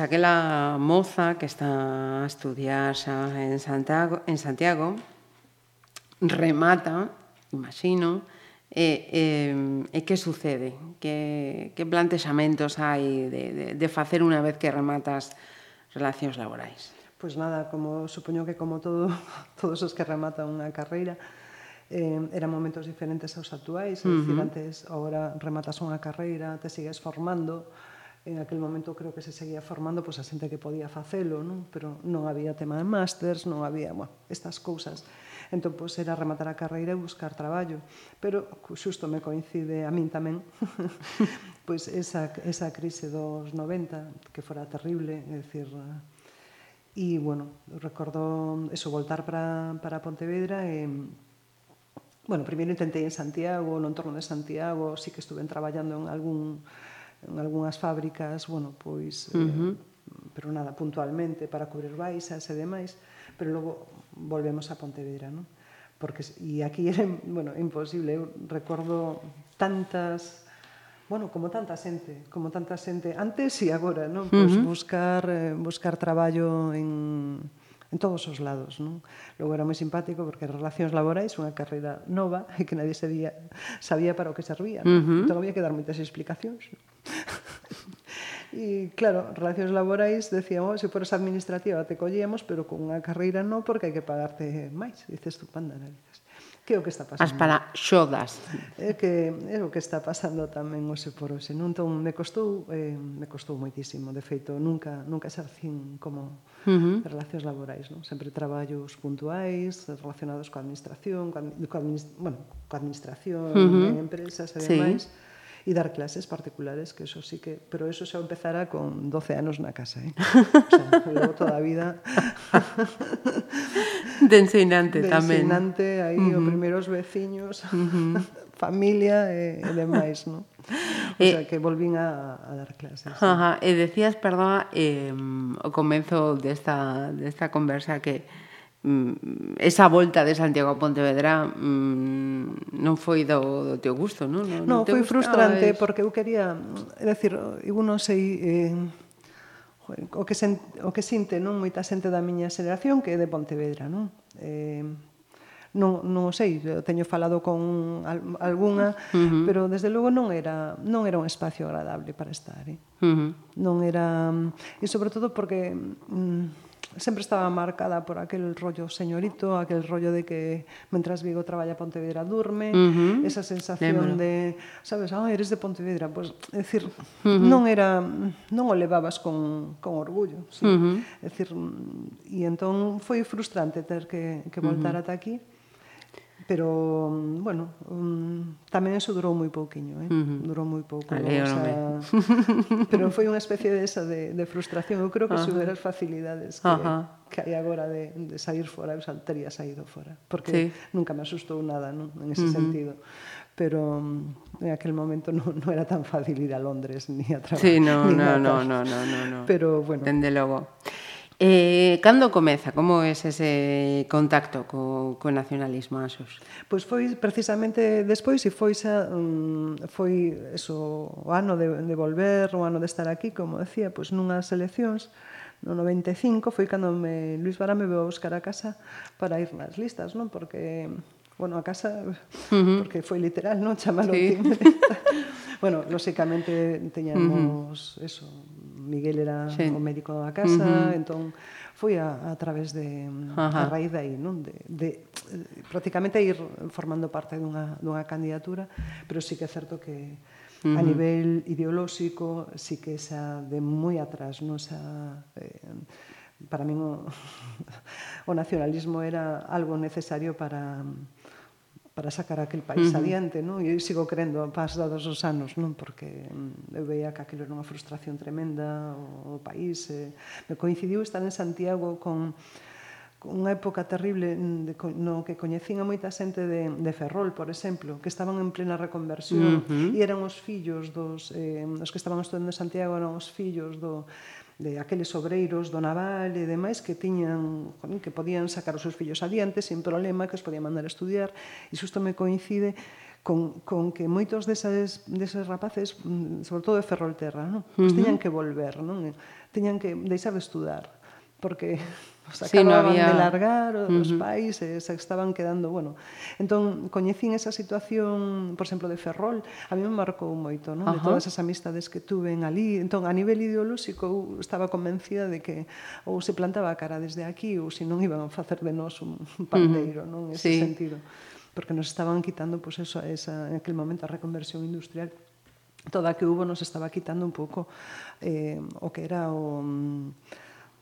Pois aquela moza que está a estudiar xa en Santiago, en Santiago remata, imagino, e, e, e que sucede? Que, que plantexamentos hai de, de, de facer unha vez que rematas relacións laborais? Pois nada, como supoño que como todo, [LAUGHS] todos os que rematan unha carreira, eh, eran momentos diferentes aos actuais, uh -huh. es decir, antes, agora rematas unha carreira, te sigues formando, en aquel momento creo que se seguía formando pois, a xente que podía facelo, non? pero non había tema de másters, non había bueno, estas cousas. Entón, pois, era rematar a carreira e buscar traballo. Pero xusto me coincide a min tamén [LAUGHS] pois esa, esa crise dos 90, que fora terrible, é dicir, E, bueno, recordo eso, voltar para, para Pontevedra e... Bueno, primeiro intentei en Santiago, no entorno de Santiago, sí que estuve traballando en algún en algunhas fábricas, bueno, pois uh -huh. eh, pero nada puntualmente para cubrir baixas e demais, pero logo volvemos a Pontevedra, non? Porque e aquí era, [LAUGHS] bueno, imposible, eu recordo tantas bueno, como tanta xente, como tanta xente antes e agora, non? Pois uh -huh. buscar eh, buscar traballo en en todos os lados. Non? Logo era moi simpático porque relacións laborais unha carreira nova [LAUGHS] e que nadie sabía, sabía para o que servía. Non? Uh -huh. Entón había que dar moitas explicacións. Non? [LAUGHS] E claro, relacións laborais decíamos, se fores administrativa te collíamos, pero con unha carreira non porque hai que pagarte máis. Dices tú, panda, narices. Que é o que está pasando? As para xodas. É que é o que está pasando tamén hoxe por hoxe. Non ton, me costou, eh, me costou moitísimo. De feito, nunca, nunca exercín como uh -huh. relacións laborais. Non? Sempre traballos puntuais relacionados coa administración, coa, coa, administ bueno, coa administración, uh eh, -huh. en empresas e demais. Sí e dar clases particulares, que eso sí que... Pero eso se empezará con 12 anos na casa, eh? O sea, logo toda a vida... [LAUGHS] de ensinante de tamén. De ensinante, aí uh -huh. os primeiros veciños, uh [LAUGHS] -huh. familia eh, e, e demais, non? O sea, eh, que volvín a, a dar clases. Ajá, e decías, perdón, eh, o comenzo desta, desta conversa que Mm, esa volta de Santiago a Pontevedra mm, non foi do, do teu gusto, non? Non, no, non foi frustrante es... porque eu quería, é dicir, eu non sei eh, o que sen, o que sinte non moita xente da miña xeración que é de Pontevedra, non? Eh, non, non o sei, teño falado con algunha, uh -huh. pero desde logo non era non era un espacio agradable para estar, eh? uh -huh. Non era, mm, e sobre todo porque mm, sempre estaba marcada por aquel rollo señorito, aquel rollo de que mentras Vigo traballa Pontevedra durme, uh -huh. esa sensación Lembro. de, sabes, ah, eres de Pontevedra, pois, pues, é dicir, uh -huh. non era non o levabas con con orgullo, sí. Uh -huh. É dicir, e entón foi frustrante ter que que voltar uh -huh. ata aquí pero mm, bueno, um, tamén eso durou moi pouquiño, eh? Uh -huh. Durou moi pouco. Alegrome. Esa... [LAUGHS] pero foi unha especie de esa de, de frustración. Eu creo que uh -huh. se as facilidades que, uh -huh. que hai agora de, de sair fora, eu saltaría saído fora, porque sí. nunca me asustou nada, non? En ese uh -huh. sentido pero mm, en aquel momento non no era tan fácil ir a Londres ni a trabajar. Sí, no, no, no, no, no, no, no. Pero bueno. Dende logo. Eh, cando comeza? Como é es ese contacto co, co nacionalismo, Asos? Pois foi precisamente despois e foi xa, um, foi eso, o ano de, de volver, o ano de estar aquí, como decía, pois nunhas eleccións no 95 foi cando me Luis Vara me veu buscar a casa para ir nas listas, non? Porque bueno, a casa, uh -huh. porque foi literal, non? [LAUGHS] Chamalo sí. bueno, lóxicamente teñamos uh -huh. eso, Miguel era sí. o médico da casa, uh -huh. entón foi a, a través de Ajá. a raíz de aí, non? De, de, de prácticamente ir formando parte dunha, dunha candidatura, pero sí que é certo que uh -huh. a nivel ideolóxico sí que xa de moi atrás, non xa... Eh, para min o, [LAUGHS] o nacionalismo era algo necesario para para sacar aquel país uh -huh. adiante, non? E eu sigo crendo pasados os anos, non? Porque mm, eu veía que aquilo era unha frustración tremenda o país. Eh. Me coincidiu estar en Santiago con unha época terrible mm, de, no que coñecín a moita xente de, de Ferrol, por exemplo, que estaban en plena reconversión uh -huh. e eran os fillos dos... Eh, os que estaban estudando en Santiago eran os fillos do, de aqueles obreiros do naval e demais que tiñan que podían sacar os seus fillos adiante sin problema, que os podían mandar a estudiar e xusto me coincide con, con que moitos deses, deses rapaces, mm, sobre todo de Ferrolterra, non? Pois teñan tiñan que volver, non? Tiñan que deixar de estudar, porque os sí, acababan no había... de largar os uh -huh. pais e se estaban quedando, bueno. Entón, coñecín esa situación, por exemplo, de Ferrol, a mí me marcou moito, non? Uh -huh. De todas as amistades que tuve en ali. Entón, a nivel ideolóxico, eu estaba convencida de que ou se plantaba a cara desde aquí ou se non iban a facer de nós un pandeiro, uh -huh. non? Ese sí. sentido. Porque nos estaban quitando, pois, pues, eso, esa, en aquel momento a reconversión industrial toda que hubo nos estaba quitando un pouco eh, o que era o mm,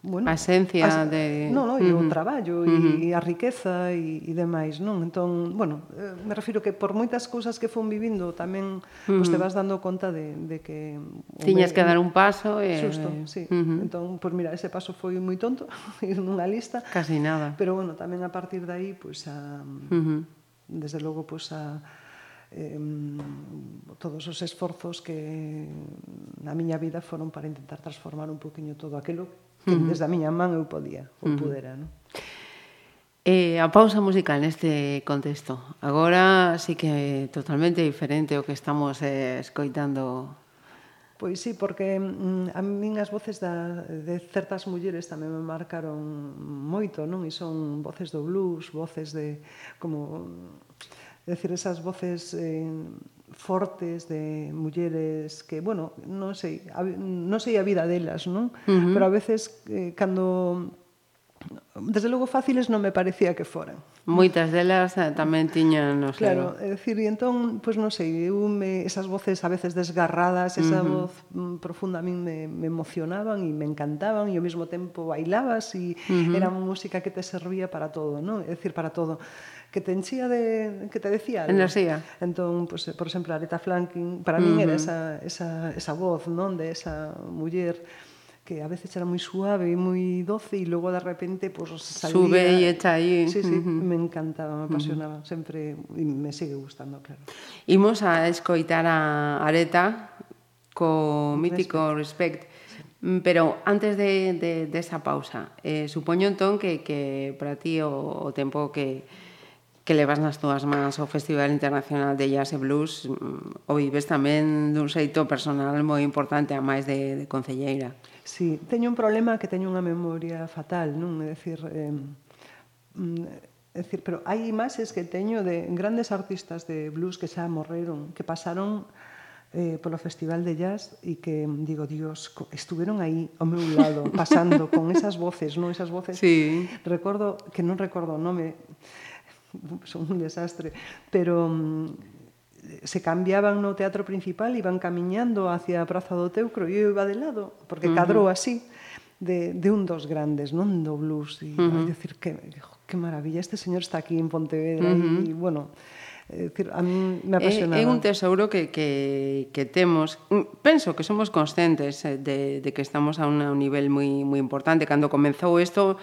bueno, a esencia as, de... no, no, e uh -huh. o traballo uh -huh. e a riqueza e, e demais, non? Entón, bueno, eh, me refiro que por moitas cousas que fun vivindo tamén uh -huh. pues, te vas dando conta de, de que... Tiñas me... que dar un paso e... Susto, sí. Uh -huh. Entón, pois pues, mira, ese paso foi moi tonto, [LAUGHS] ir nunha lista. Casi nada. Pero bueno, tamén a partir de aí, pois pues, a... Uh -huh. Desde logo, pois pues, a eh, todos os esforzos que na miña vida foron para intentar transformar un poquinho todo aquilo que desde a miña man eu podía, ou pudera, non? Eh, a pausa musical neste contexto. Agora sí que é totalmente diferente o que estamos eh, escoitando. Pois sí, porque mm, a min as voces da, de certas mulleres tamén me marcaron moito, non? E son voces do blues, voces de como decir esas voces eh, fortes de mulleres que, bueno, non sei, a, non sei a vida delas, non? Uh -huh. Pero a veces eh, cando desde logo fáciles non me parecía que foran. Moitas delas eh, tamén tiñan, no sei. Claro, é dicir, e entón, pois non sei, eu me, esas voces a veces desgarradas, esa uh -huh. voz mm, profunda a min me, me emocionaban e me encantaban e ao mesmo tempo bailabas e uh -huh. era música que te servía para todo, non? É dicir, para todo que te enchía de que te decía algo. enerxía. Entón, pues, por exemplo, Aretha Franklin para min uh -huh. era esa, esa, esa voz, non, de esa muller que a veces era moi suave e moi doce e logo de repente pues, salía... Sube e está aí. Sí, sí, uh -huh. me encantaba, me apasionaba, uh -huh. sempre e me sigue gustando, claro. Imos a escoitar a Areta co mítico Respect. Respect. Pero antes de, de, de esa pausa, eh, supoño entón que, que para ti o, o tempo que, que levas nas túas mans o Festival Internacional de Jazz e Blues mm, o vives tamén dun xeito personal moi importante a máis de, de concelleira. Sí, teño un problema que teño unha memoria fatal, non? É dicir, eh, é dicir pero hai imaxes que teño de grandes artistas de blues que xa morreron, que pasaron eh, polo Festival de Jazz e que digo, Dios, estuveron aí ao meu lado, pasando con esas voces, non esas voces. Sí. Recordo que non recordo o nome, [LAUGHS] son un desastre, pero mm, se cambiaban no teatro principal, iban camiñando hacia a Praza do Teucro e eu iba de lado, porque cadrou así de, de un dos grandes, non do blues, e uh -huh. decir que que maravilla, este señor está aquí en Pontevedra uh -huh. e bueno, decir, a mí me apasionaba. É, é un tesouro que, que, que temos. Mm, penso que somos conscientes eh, de, de que estamos a un, a un nivel moi, moi importante. Cando comenzou isto,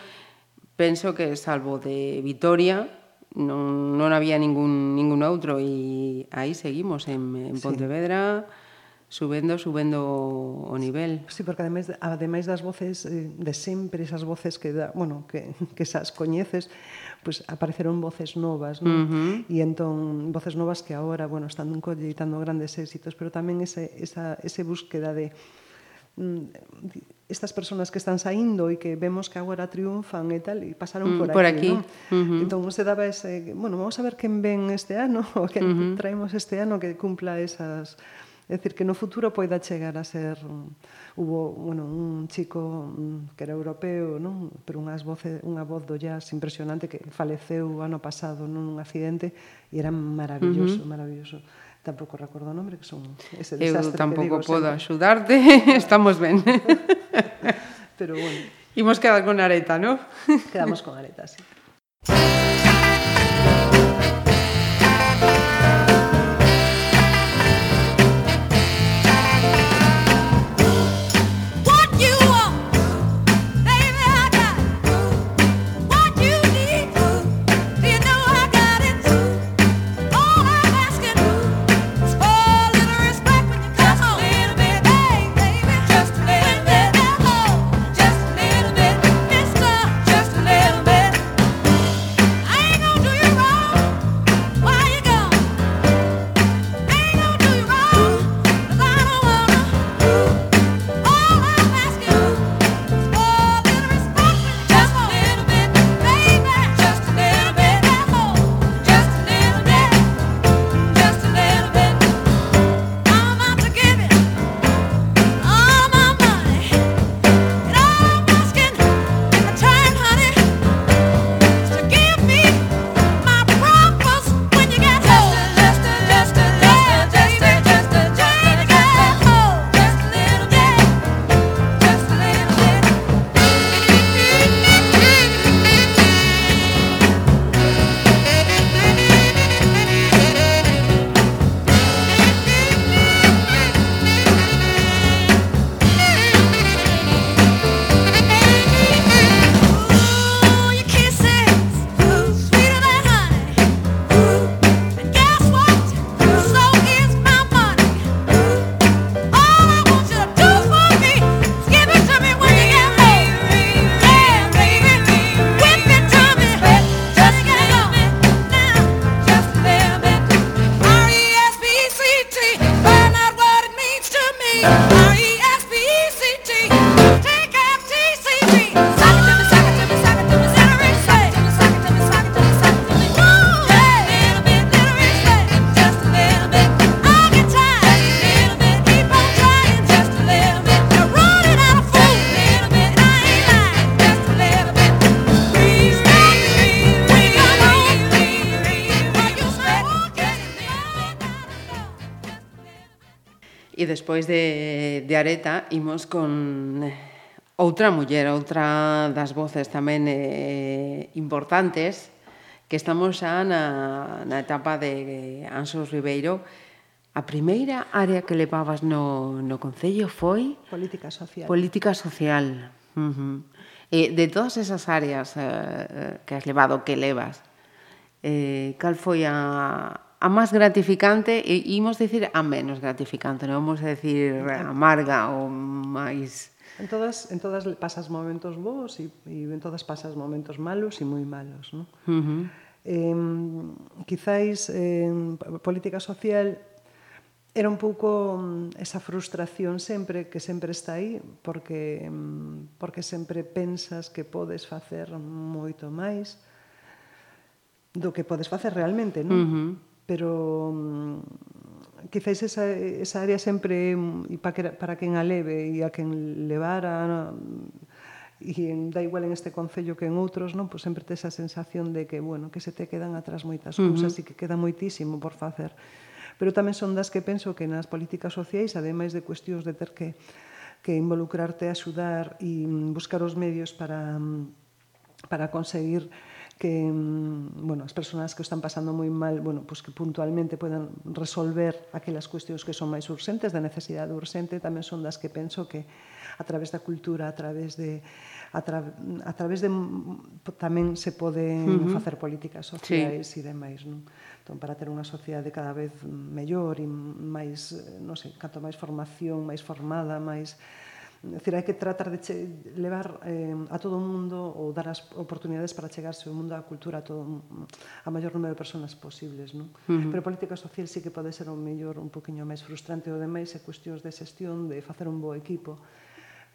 penso que salvo de Vitoria, non, non había ningún, ningún outro e aí seguimos en, en Pontevedra sí. subendo, subendo o nivel. Sí, porque ademais, ademais das voces eh, de sempre, esas voces que, da, bueno, que, que esas coñeces, pues apareceron voces novas, non? Uh -huh. E entón, voces novas que agora, bueno, están colleitando grandes éxitos, pero tamén ese, esa, ese búsqueda de Mm, estas persoas que están saindo e que vemos que agora triunfan e tal, e pasaron mm, por mm, por aquí, aquí. ¿no? Uh -huh. Entón, se daba ese, bueno, vamos a ver quen ven este ano, [LAUGHS] o que uh -huh. traemos este ano que cumpla esas... É dicir, que no futuro poida chegar a ser hubo, bueno, un chico mm, que era europeo, non? pero unhas voces, unha voz do jazz impresionante que faleceu ano pasado nun accidente e era maravilloso, uh -huh. maravilloso. Tampouco recordo o nome, que son ese desastre Eu tampouco podo axudarte, [LAUGHS] estamos ben. [LAUGHS] Pero bueno. Imos quedar con Areta, non? Quedamos con Areta, sí. de Areta imos con eh, outra muller, outra das voces tamén eh, importantes, que estamos xa na, na etapa de Ansos Ribeiro. A primeira área que levabas no, no Concello foi... Política social. Política social. Uh -huh. eh, de todas esas áreas eh, eh, que has levado, que levas, eh, cal foi a, a máis gratificante e imos dicir a menos gratificante, non vamos a decir amarga ou máis... En todas, en todas pasas momentos bons e, e en todas pasas momentos malos e moi malos, non? Uh -huh eh, quizáis eh, política social era un pouco mm, esa frustración sempre que sempre está aí porque mm, porque sempre pensas que podes facer moito máis do que podes facer realmente, non? Uh -huh pero mm, quizáis esa, esa área sempre e para, que, para quen a leve e a quen levara e en, da igual en este concello que en outros, non? Pois sempre tes a sensación de que, bueno, que se te quedan atrás moitas cousas uh -huh. e que queda moitísimo por facer. Pero tamén son das que penso que nas políticas sociais, ademais de cuestións de ter que que involucrarte, axudar e mm, buscar os medios para mm, para conseguir que mm, bueno, as persoas que o están pasando moi mal, bueno, pois que puntualmente poden resolver aquelas cuestións que son máis urxentes, da necesidade urxente, tamén son das que penso que a través da cultura, a través de a, tra, a través de tamén se poden uh -huh. facer políticas sociais sí. e demais, non? Entón, para ter unha sociedade cada vez mellor e máis, non sei, canto máis formación, máis formada, máis É dicir, hai que tratar de che, levar eh, a todo o mundo ou dar as oportunidades para chegarse ao mundo da cultura a todo a maior número de persoas posibles, non? Uh -huh. Pero a política social sí que pode ser o mellor un poquinho máis frustrante o demais é cuestións de xestión, de facer un bo equipo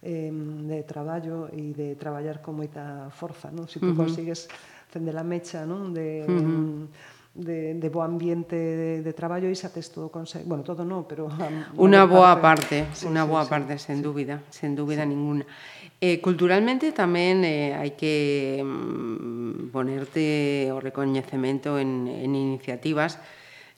eh, de traballo e de traballar con moita forza, non? Se si tú uh -huh. consigues fender a mecha, non? De, uh -huh. Um, de, de bo ambiente de, de traballo e xa tes todo conseguido. Bueno, todo non, pero... [LAUGHS] Unha boa parte, parte sí, unha sí, boa sí, parte, sen sí. dúbida, sen dúbida sí. ninguna. Eh, culturalmente tamén eh, hai que mm, ponerte o recoñecemento en, en iniciativas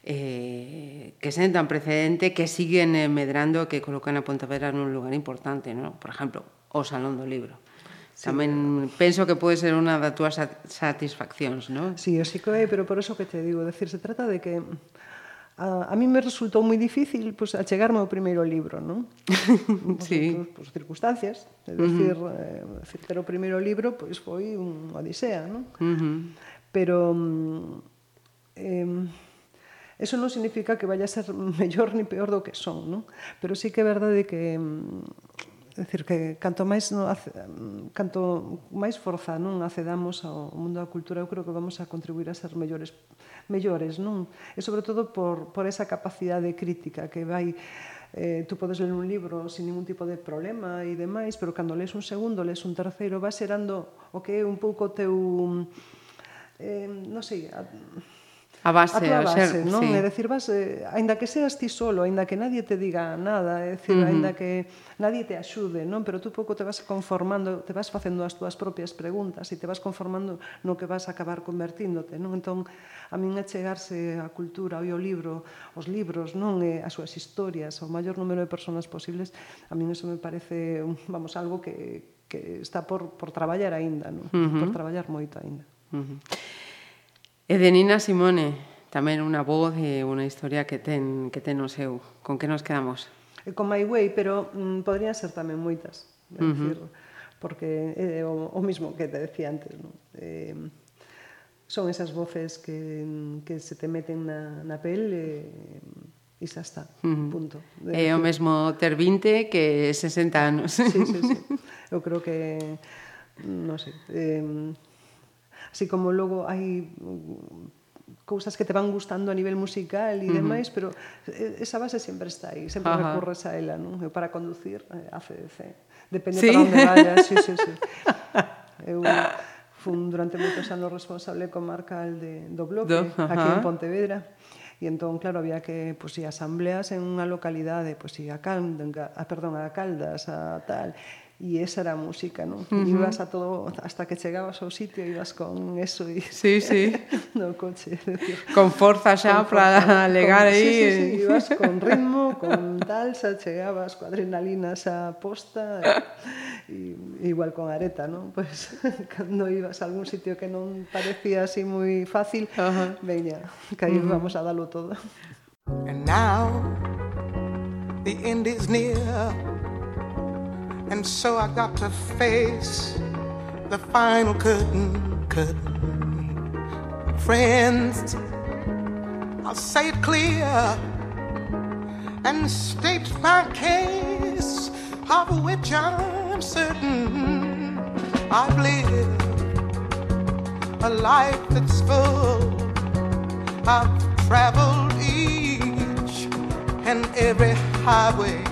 eh, que sentan precedente, que siguen eh, medrando que colocan a Pontevedra nun lugar importante, ¿no? por exemplo, o Salón do Libro Sí. Tamén penso que pode ser unha das túas satisfaccións, non? Sí, o sí que é, pero por eso que te digo, decir, se trata de que a, a mí me resultou moi difícil pues, achegarme ao primeiro libro, non? [LAUGHS] sí. Por, por, circunstancias, é dicir, uh -huh. eh, ter o primeiro libro pois pues, foi un odisea, non? Uh -huh. Pero eh, eso non significa que vaya a ser [LAUGHS] mellor ni peor do que son, non? Pero sí que é verdade que mm, decir que canto máis no, canto máis forza non acedamos ao mundo da cultura, eu creo que vamos a contribuir a ser mellores mellores, non? E sobre todo por por esa capacidade crítica que vai eh, tú podes ler un libro sin ningún tipo de problema e demais, pero cando lees un segundo, lees un terceiro, vas xerando o que é un pouco teu eh, non sei, a, a base, a tua base, ser, non? Sí. É dicir, vas, eh, aínda que seas ti solo, aínda que nadie te diga nada, é dicir, uh -huh. aínda que nadie te axude, non? Pero tú pouco te vas conformando, te vas facendo as túas propias preguntas e te vas conformando no que vas a acabar convertíndote, non? Entón, a min é chegarse a cultura, ao libro, os libros, non? E as súas historias, ao maior número de persoas posibles, a min eso me parece, vamos, algo que, que está por, por traballar aínda, non? Uh -huh. Por traballar moito aínda. Uh -huh. E de Nina Simone, tamén unha voz e unha historia que ten, que ten o seu. Con que nos quedamos? Eh, con My Way, pero mm, podrían ser tamén moitas. É uh -huh. decir, porque é eh, o, o mismo que te decía antes. Non? Eh, son esas voces que, mm, que se te meten na, na pel e, eh, e xa está, uh -huh. punto. É eh, o mesmo ter 20 que 60 anos. Sí, sí, sí. [LAUGHS] Eu creo que, non sei, eh, así como logo hai mm, cousas que te van gustando a nivel musical e demais, uh -huh. pero eh, esa base sempre está aí, sempre Ajá. recorres a ela, non? Eu para conducir eh, a CDC. Depende ¿Sí? para onde [LAUGHS] vayas, sí, sí, sí. Eu fun durante moitos anos responsable comarcal de, do bloque, do, uh -huh. aquí en Pontevedra. E entón, claro, había que pues, ir asambleas en unha localidade, pues, ir a, Calda, a, perdón, a Caldas, a tal, e esa era a música, non? Uh -huh. Ibas a todo, hasta que chegabas ao sitio, ibas con eso e... Sí, sí. [LAUGHS] no coche. Decir, con forza xa para alegar aí. Sí, sí, sí, ibas con ritmo, con tal, xa chegabas coa adrenalina xa posta, e, e, igual con areta, non? Pois, pues, [LAUGHS] cando ibas a algún sitio que non parecía así moi fácil, uh -huh. veña, que aí uh -huh. vamos a dalo todo. And now, the end is near. And so I got to face the final curtain. curtain. Friends, I'll say it clear and state my case, of which I'm certain I've lived a life that's full. I've traveled each and every highway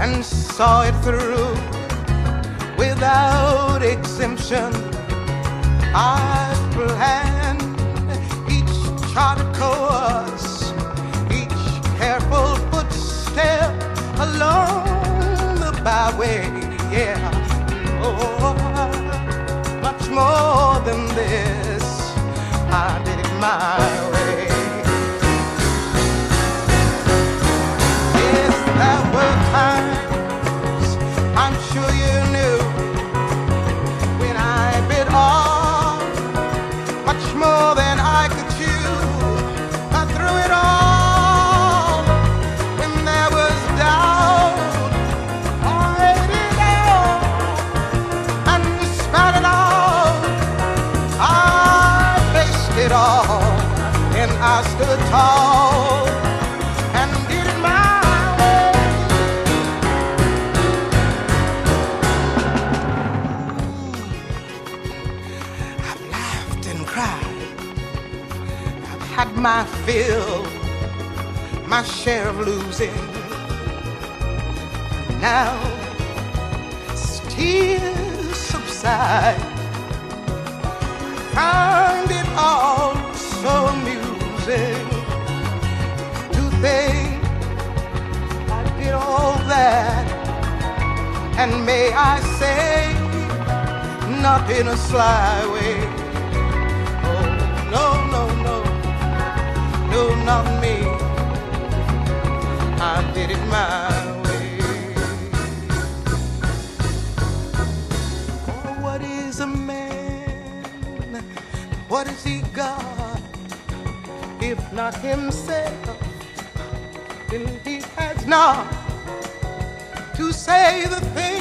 and saw it through without exemption. I planned each charted course, each careful footstep along the byway. Yeah, oh, much more than this. I did it my way. Losing. Now, tears subside, find it all so amusing to think I did all that, and may I say, not in a sly way. Oh, no, no, no, no, not me. It my way. Oh, what is a man? What has he got? If not himself, then he has not to say the things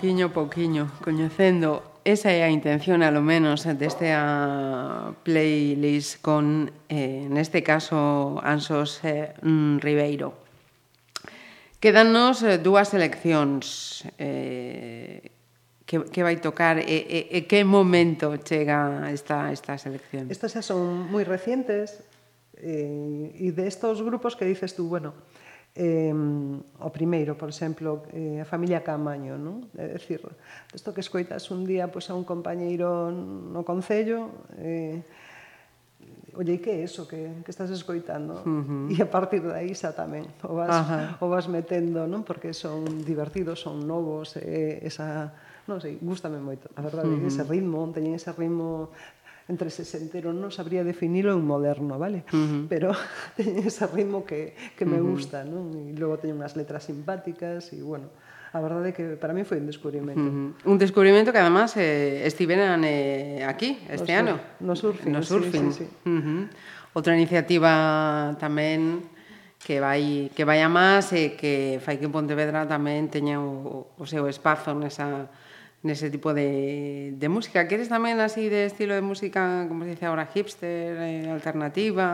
pouquiño a pouquiño, coñecendo esa é a intención, alo menos, desta playlist con, eh, neste caso, Ansos eh, Ribeiro. Quedannos eh, dúas seleccións eh, que, que vai tocar e, e, e que momento chega esta, esta selección? Estas xa son moi recientes eh, e de estos grupos que dices tú, bueno, eh, eh, o primeiro, por exemplo, eh, a familia Camaño, non? É dicir, isto que escoitas un día pois, a un compañeiro no Concello, eh, olle, que é eso que, que estás escoitando? Uh -huh. E a partir de aí xa tamén o vas, Ajá. o vas metendo, non? Porque son divertidos, son novos, eh, esa non sei, gústame moito. A verdade, uh -huh. ese ritmo, teñen ese ritmo entre sesentero, non sabría definilo un moderno, vale? Uh -huh. Pero [LAUGHS] teñen ese ritmo que, que me uh -huh. gusta, non? E logo teñen unhas letras simpáticas e, bueno, a verdade é que para mí foi un descubrimento. Uh -huh. Un descubrimento que además eh, estiveran eh, aquí este no ano. No surfing. No surfing. Sí, sí, sí. Uh -huh. Outra iniciativa tamén que vai que vai a máis e que fai que Pontevedra tamén teña o, o seu espazo nesa nese tipo de, de música. Queres tamén así de estilo de música, como se dice ahora, hipster, eh, alternativa?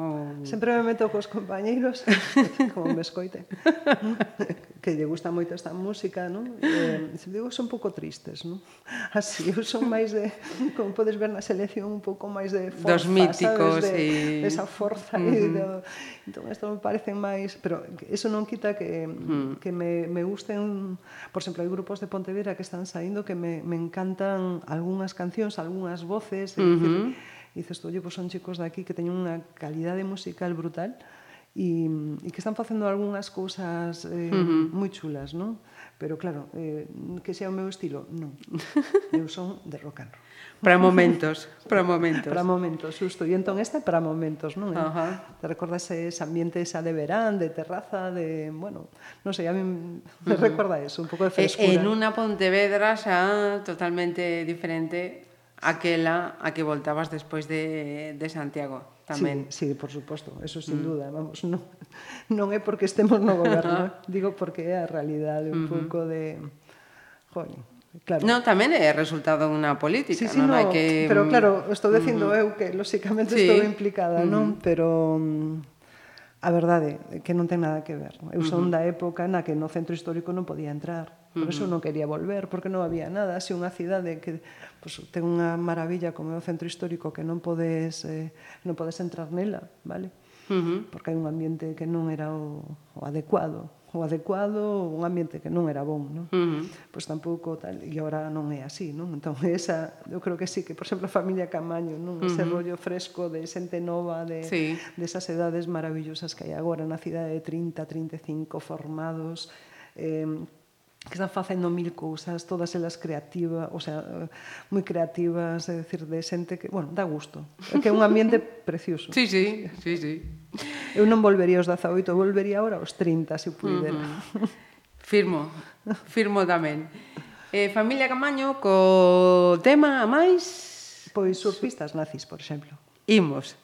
O... Sempre me meto cos compañeiros, [LAUGHS] como me escoiten. [LAUGHS] que lle gusta moito esta música, non? Eh, digo, son un pouco tristes, non? [LAUGHS] Así, eu son máis de, como podes ver na selección, un pouco máis de forza, Dos míticos, sabes? De, y... Esa forza uh -huh. e do... Entón, isto me parece máis... Pero eso non quita que, uh -huh. que me, me gusten... Por exemplo, hai grupos de Pontevedra que están saindo que me, me encantan algunhas cancións, algunhas voces... Uh -huh. E dices, oye, pues son chicos de aquí que teñen unha calidade musical brutal... Uh e, e que están facendo algunhas cousas eh, uh -huh. moi chulas, non? Pero claro, eh, que sea o meu estilo, non. [LAUGHS] Eu son de rock and roll. Para momentos, para momentos. Para momentos, xusto. E entón esta para momentos, non? Eh? Uh -huh. Te recordas ese ambiente esa de verán, de terraza, de, bueno, non sei, a mí me recorda eso, un pouco de frescura. En unha Pontevedra xa totalmente diferente aquela a que voltabas despois de, de Santiago tamén. Sí, sí, por suposto, eso sin mm. duda, vamos, non, [LAUGHS] non é porque estemos no goberno, digo porque é a realidade un uh -huh. pouco de joder, Claro. No, tamén é resultado dunha política, sí, sí, non no, hai que Pero mm, claro, estou dicindo uh -huh. eu que lóxicamente sí. estou implicada, uh -huh. non? Pero mm, a verdade é que non ten nada que ver. Eu son uh -huh. da época na que no centro histórico non podía entrar. Por eso non quería volver, porque non había nada. Se unha cidade que pues, ten unha maravilla como é o centro histórico que non podes, eh, non podes entrar nela, vale? Uh -huh. Porque hai un ambiente que non era o, o adecuado o adecuado, un ambiente que non era bon, non? Uh -huh. Pois tampouco tal, e agora non é así, non? Entón, [LAUGHS] esa, eu creo que sí, que, por exemplo, a familia Camaño, non? Ese uh -huh. Rollo fresco de xente nova, de, sí. de esas edades maravillosas que hai agora na cidade de 30, 35 formados, eh, que están facendo mil cousas, todas elas creativas, o sea, moi creativas, é dicir, de xente que, bueno, dá gusto, que é un ambiente [LAUGHS] precioso. Sí, sí, sí, sí. Eu non volvería aos 18, volvería agora aos 30, se pudera. Uh -huh. Firmo, firmo tamén. Eh, familia Camaño, co tema a máis... Pois surfistas nazis, por exemplo. Imos.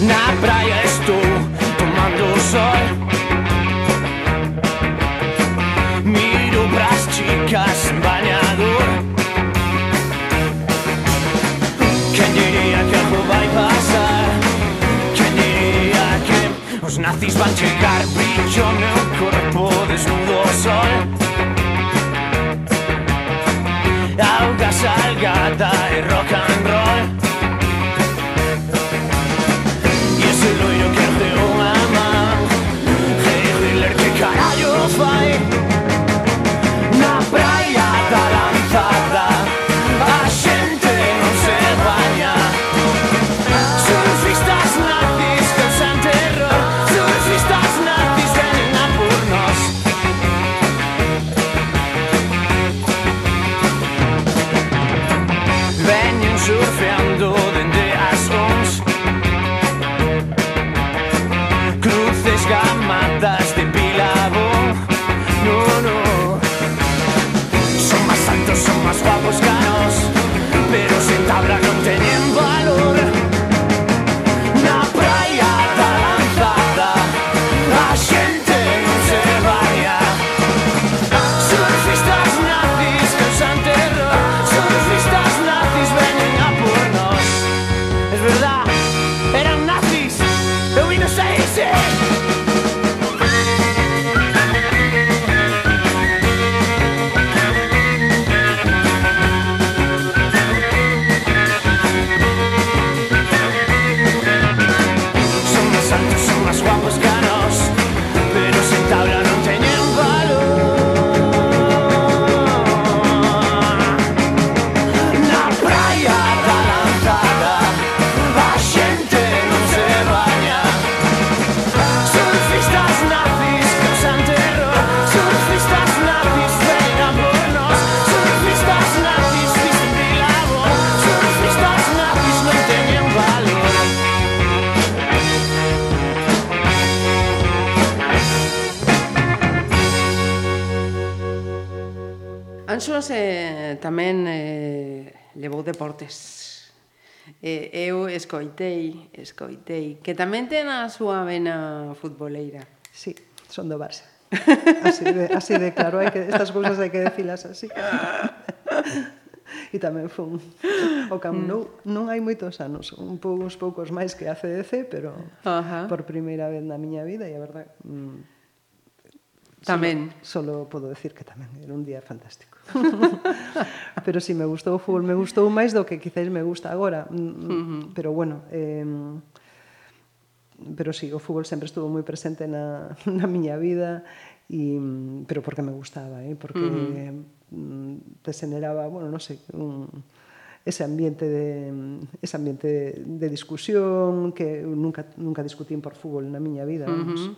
Na praia estou tomando o sol. Miro pras chicas en bañador. Quen diría que algo vai pasar? Quen diría que os nazis van chegar? Brillo meu corpo desnudo o sol. Auga salgada e rock and roll. escoitei, que tamén ten a súa vena futboleira. Sí, son do Barça. Así de, así de claro, hai que, estas cousas hai que decilas así. [LAUGHS] e tamén fun o Camp mm. Nou. Non hai moitos anos, un pouco, uns poucos máis que a CDC, pero Ajá. Por primeira vez na miña vida, e a verdade... Mm, tamén. Solo, solo podo decir que tamén, era un día fantástico. [LAUGHS] pero si sí, me gustou o fútbol, me gustou máis do que quizáis me gusta agora. Mm, mm, uh -huh. Pero bueno, eh, pero sí, o fútbol sempre estuvo moi presente na, [LAUGHS] na miña vida e pero porque me gustaba, eh, porque uh -huh. te generaba, bueno, non sei, un ese ambiente de ese ambiente de, de discusión que nunca nunca discutín por fútbol na miña vida, uh -huh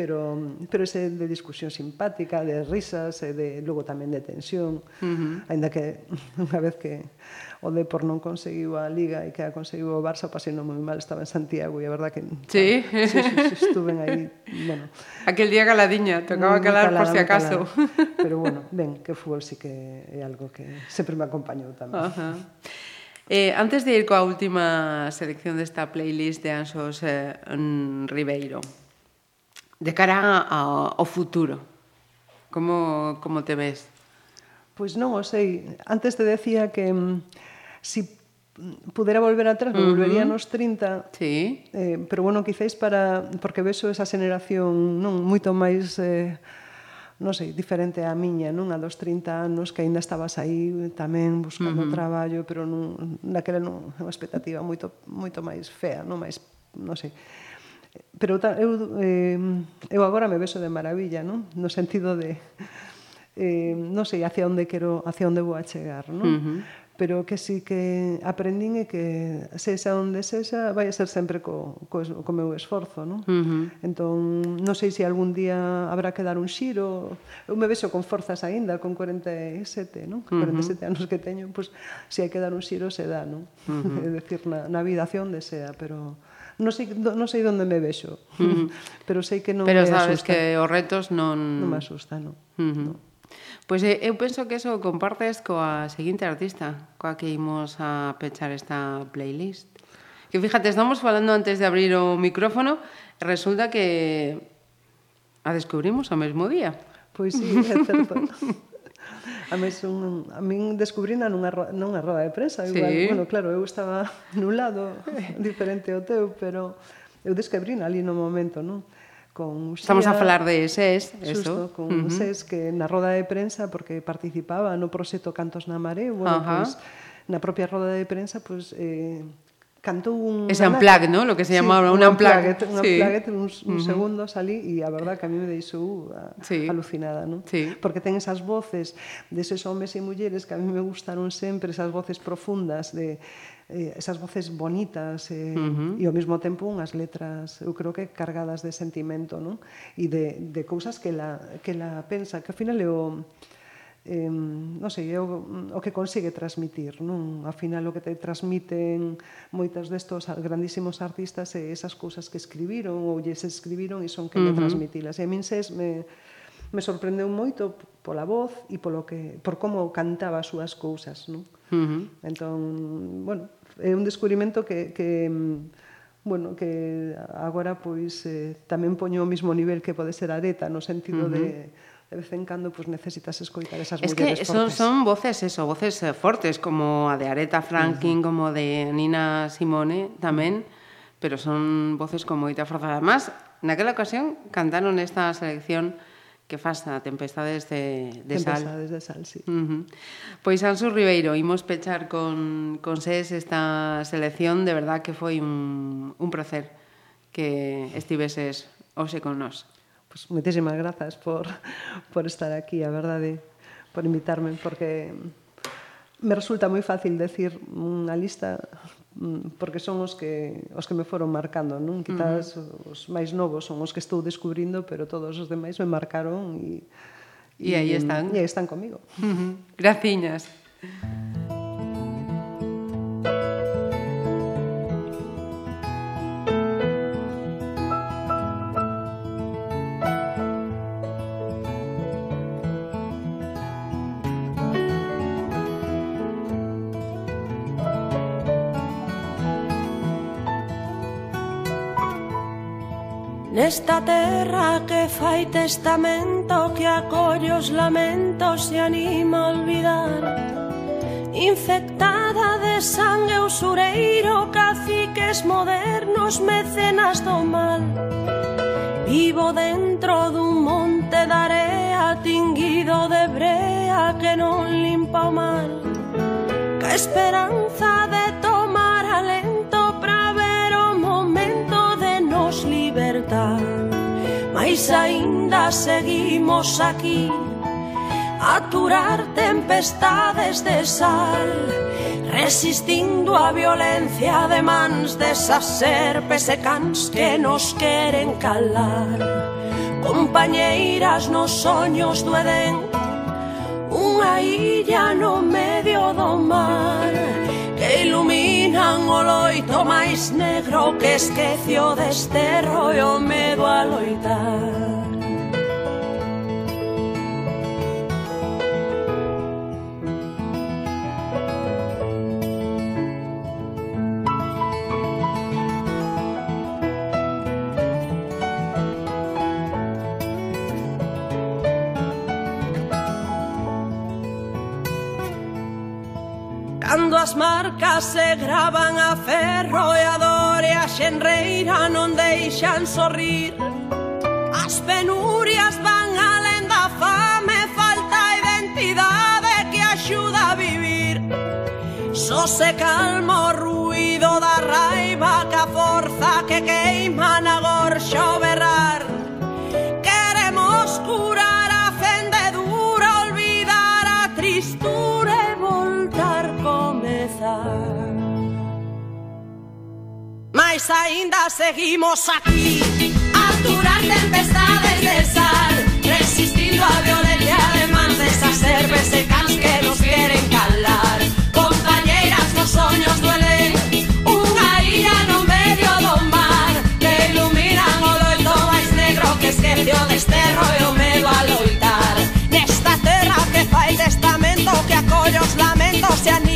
pero pero ese de discusión simpática, de risas, e de logo tamén de tensión, uh -huh. aínda que [LAUGHS] unha vez que o Depor non conseguiu a Liga e que a conseguiu o Barça, pasando moi mal, estaba en Santiago e a verdad que sí, ah, [LAUGHS] sí, sí, sí estuven aí, bueno. Aquel día caladiña, tocaba calar, calar por si acaso. Calar. [LAUGHS] Pero bueno, ben, que fútbol sí que é algo que sempre me acompañou tamén. Uh -huh. Eh, antes de ir coa última selección desta playlist de Ansos eh, Ribeiro, de cara ao, ao futuro. Como, como te ves? Pois non o sei. Antes te decía que mm, si pudera volver atrás, me uh -huh. volvería nos 30. Sí. Eh, pero bueno, quizáis para porque vexo esa xeneración non moito máis eh, non sei, diferente á miña, non? A dos 30 anos que aínda estabas aí tamén buscando uh -huh. traballo, pero non naquela non, unha expectativa moito moito máis fea, non máis, non sei. Pero eu, eh, eu agora me beso de maravilla, non? No sentido de... Eh, non sei hacia onde quero, hacia onde vou a chegar, non? Uh -huh. Pero que sí que aprendín é que sexa onde sexa, vai a ser sempre co, co, co meu esforzo, non? Uh -huh. Entón, non sei se algún día habrá que dar un xiro. Eu me beso con forzas aínda, con 47, non? Uh -huh. 47 anos que teño, pois, se hai que dar un xiro, se dá, non? Uh [LAUGHS] -huh. é dicir, na, na vida hacia onde sea, pero non sei, non sei onde me vexo, uh [LAUGHS] -huh. pero sei que non pero me sabes asusta. que os retos non... Non me asusta, non. Uh -huh. no. Pois pues, eh, eu penso que eso compartes coa seguinte artista, coa que imos a pechar esta playlist. Que fíjate, estamos falando antes de abrir o micrófono, resulta que a descubrimos o mesmo día. Pois sí, [LAUGHS] é certo. A mí, un a min descubrina nunha, nunha roda de prensa. Igual, sí. bueno, claro, eu estaba [LAUGHS] nun lado [LAUGHS] diferente ao teu, pero eu descubrina ali no momento, non? con Uxía, Estamos a falar de SES, eso. Justo, con uh -huh. SES que na roda de prensa porque participaba no proxecto Cantos na Maré, bueno, uh -huh. pois pues, na propia roda de prensa, pois pues, eh cantou un... Ese unplug, ¿no? Lo que se llamaba sí, un unplug. Un unplug, sí. uns, uns uh -huh. segundos ali e a verdad que a mí me deixou uh, sí. alucinada, ¿no? Sí. Porque ten esas voces deses homes e mulleres que a mí me gustaron sempre, esas voces profundas de eh, esas voces bonitas eh, uh -huh. e ao mesmo tempo unhas letras, eu creo que cargadas de sentimento, ¿no? E de, de cousas que la, que la pensa, que ao final é o eh, non sei, é o, o que consigue transmitir, non? A final o que te transmiten moitas destos grandísimos artistas é esas cousas que escribiron ou lles escribiron e son que uh -huh. transmitilas. E a min ses me, me sorprendeu moito pola voz e polo que, por como cantaba as súas cousas, non? Uh -huh. Entón, bueno, é un descubrimento que, que bueno, que agora pois eh, tamén poño o mismo nivel que pode ser Areta no sentido uh -huh. de de vez en cando pues, necesitas escoitar esas es mulleres fortes. Es que son voces, eso, voces eh, fortes, como a de Aretha Franklin, uh -huh. como de Nina Simone tamén, pero son voces con moita forza. Además, naquela ocasión cantaron esta selección que faz a Tempestades de, de Sal. Tempestades de Sal, sí. Uh -huh. Pois, Ansu Ribeiro, imos pechar con, con SES esta selección, de verdad que foi un, un placer que estiveses hoxe con nós. Pues, moitísimas grazas por, por estar aquí, a verdade, por invitarme, porque me resulta moi fácil decir unha lista mm, porque son os que os que me foron marcando, non? Quizás uh -huh. os máis novos son os que estou descubrindo, pero todos os demais me marcaron e E aí están. E aí están comigo. Uh -huh. Graciñas. Graciñas. Esta terra que fai testamento Que acolle os lamentos e anima a olvidar. Infectada de sangue usureiro Caciques modernos, mecenas do mal. Vivo dentro dun monte de area Tinguido de brea que non limpa o mal Que esperanza Pois aínda seguimos aquí. Aturar tempestades de sal Resistindo a violencia de mans Desas serpes e cans que nos queren calar. Compañeiras nos soños do Edén Unha illa no medio do mar Que iluminan o loiro máis negro que esquecio o desterro e o medo a loitar súas marcas se graban a ferro e a dor e a xenreira non deixan sorrir. As penurias van alén da fame, falta identidade que axuda a vivir. Só se calma o ruido da raiva ainda seguimos aquí, a durar tempestades del sal, resistiendo a violencia además de esas cervececanas que nos quieren calar. Compañeras, los sueños duelen, una ira no medio domar, te iluminan o lo todo es negro que es que el de este rollo me va a loitar. Nesta terra que fai testamento que acollos lamentos se han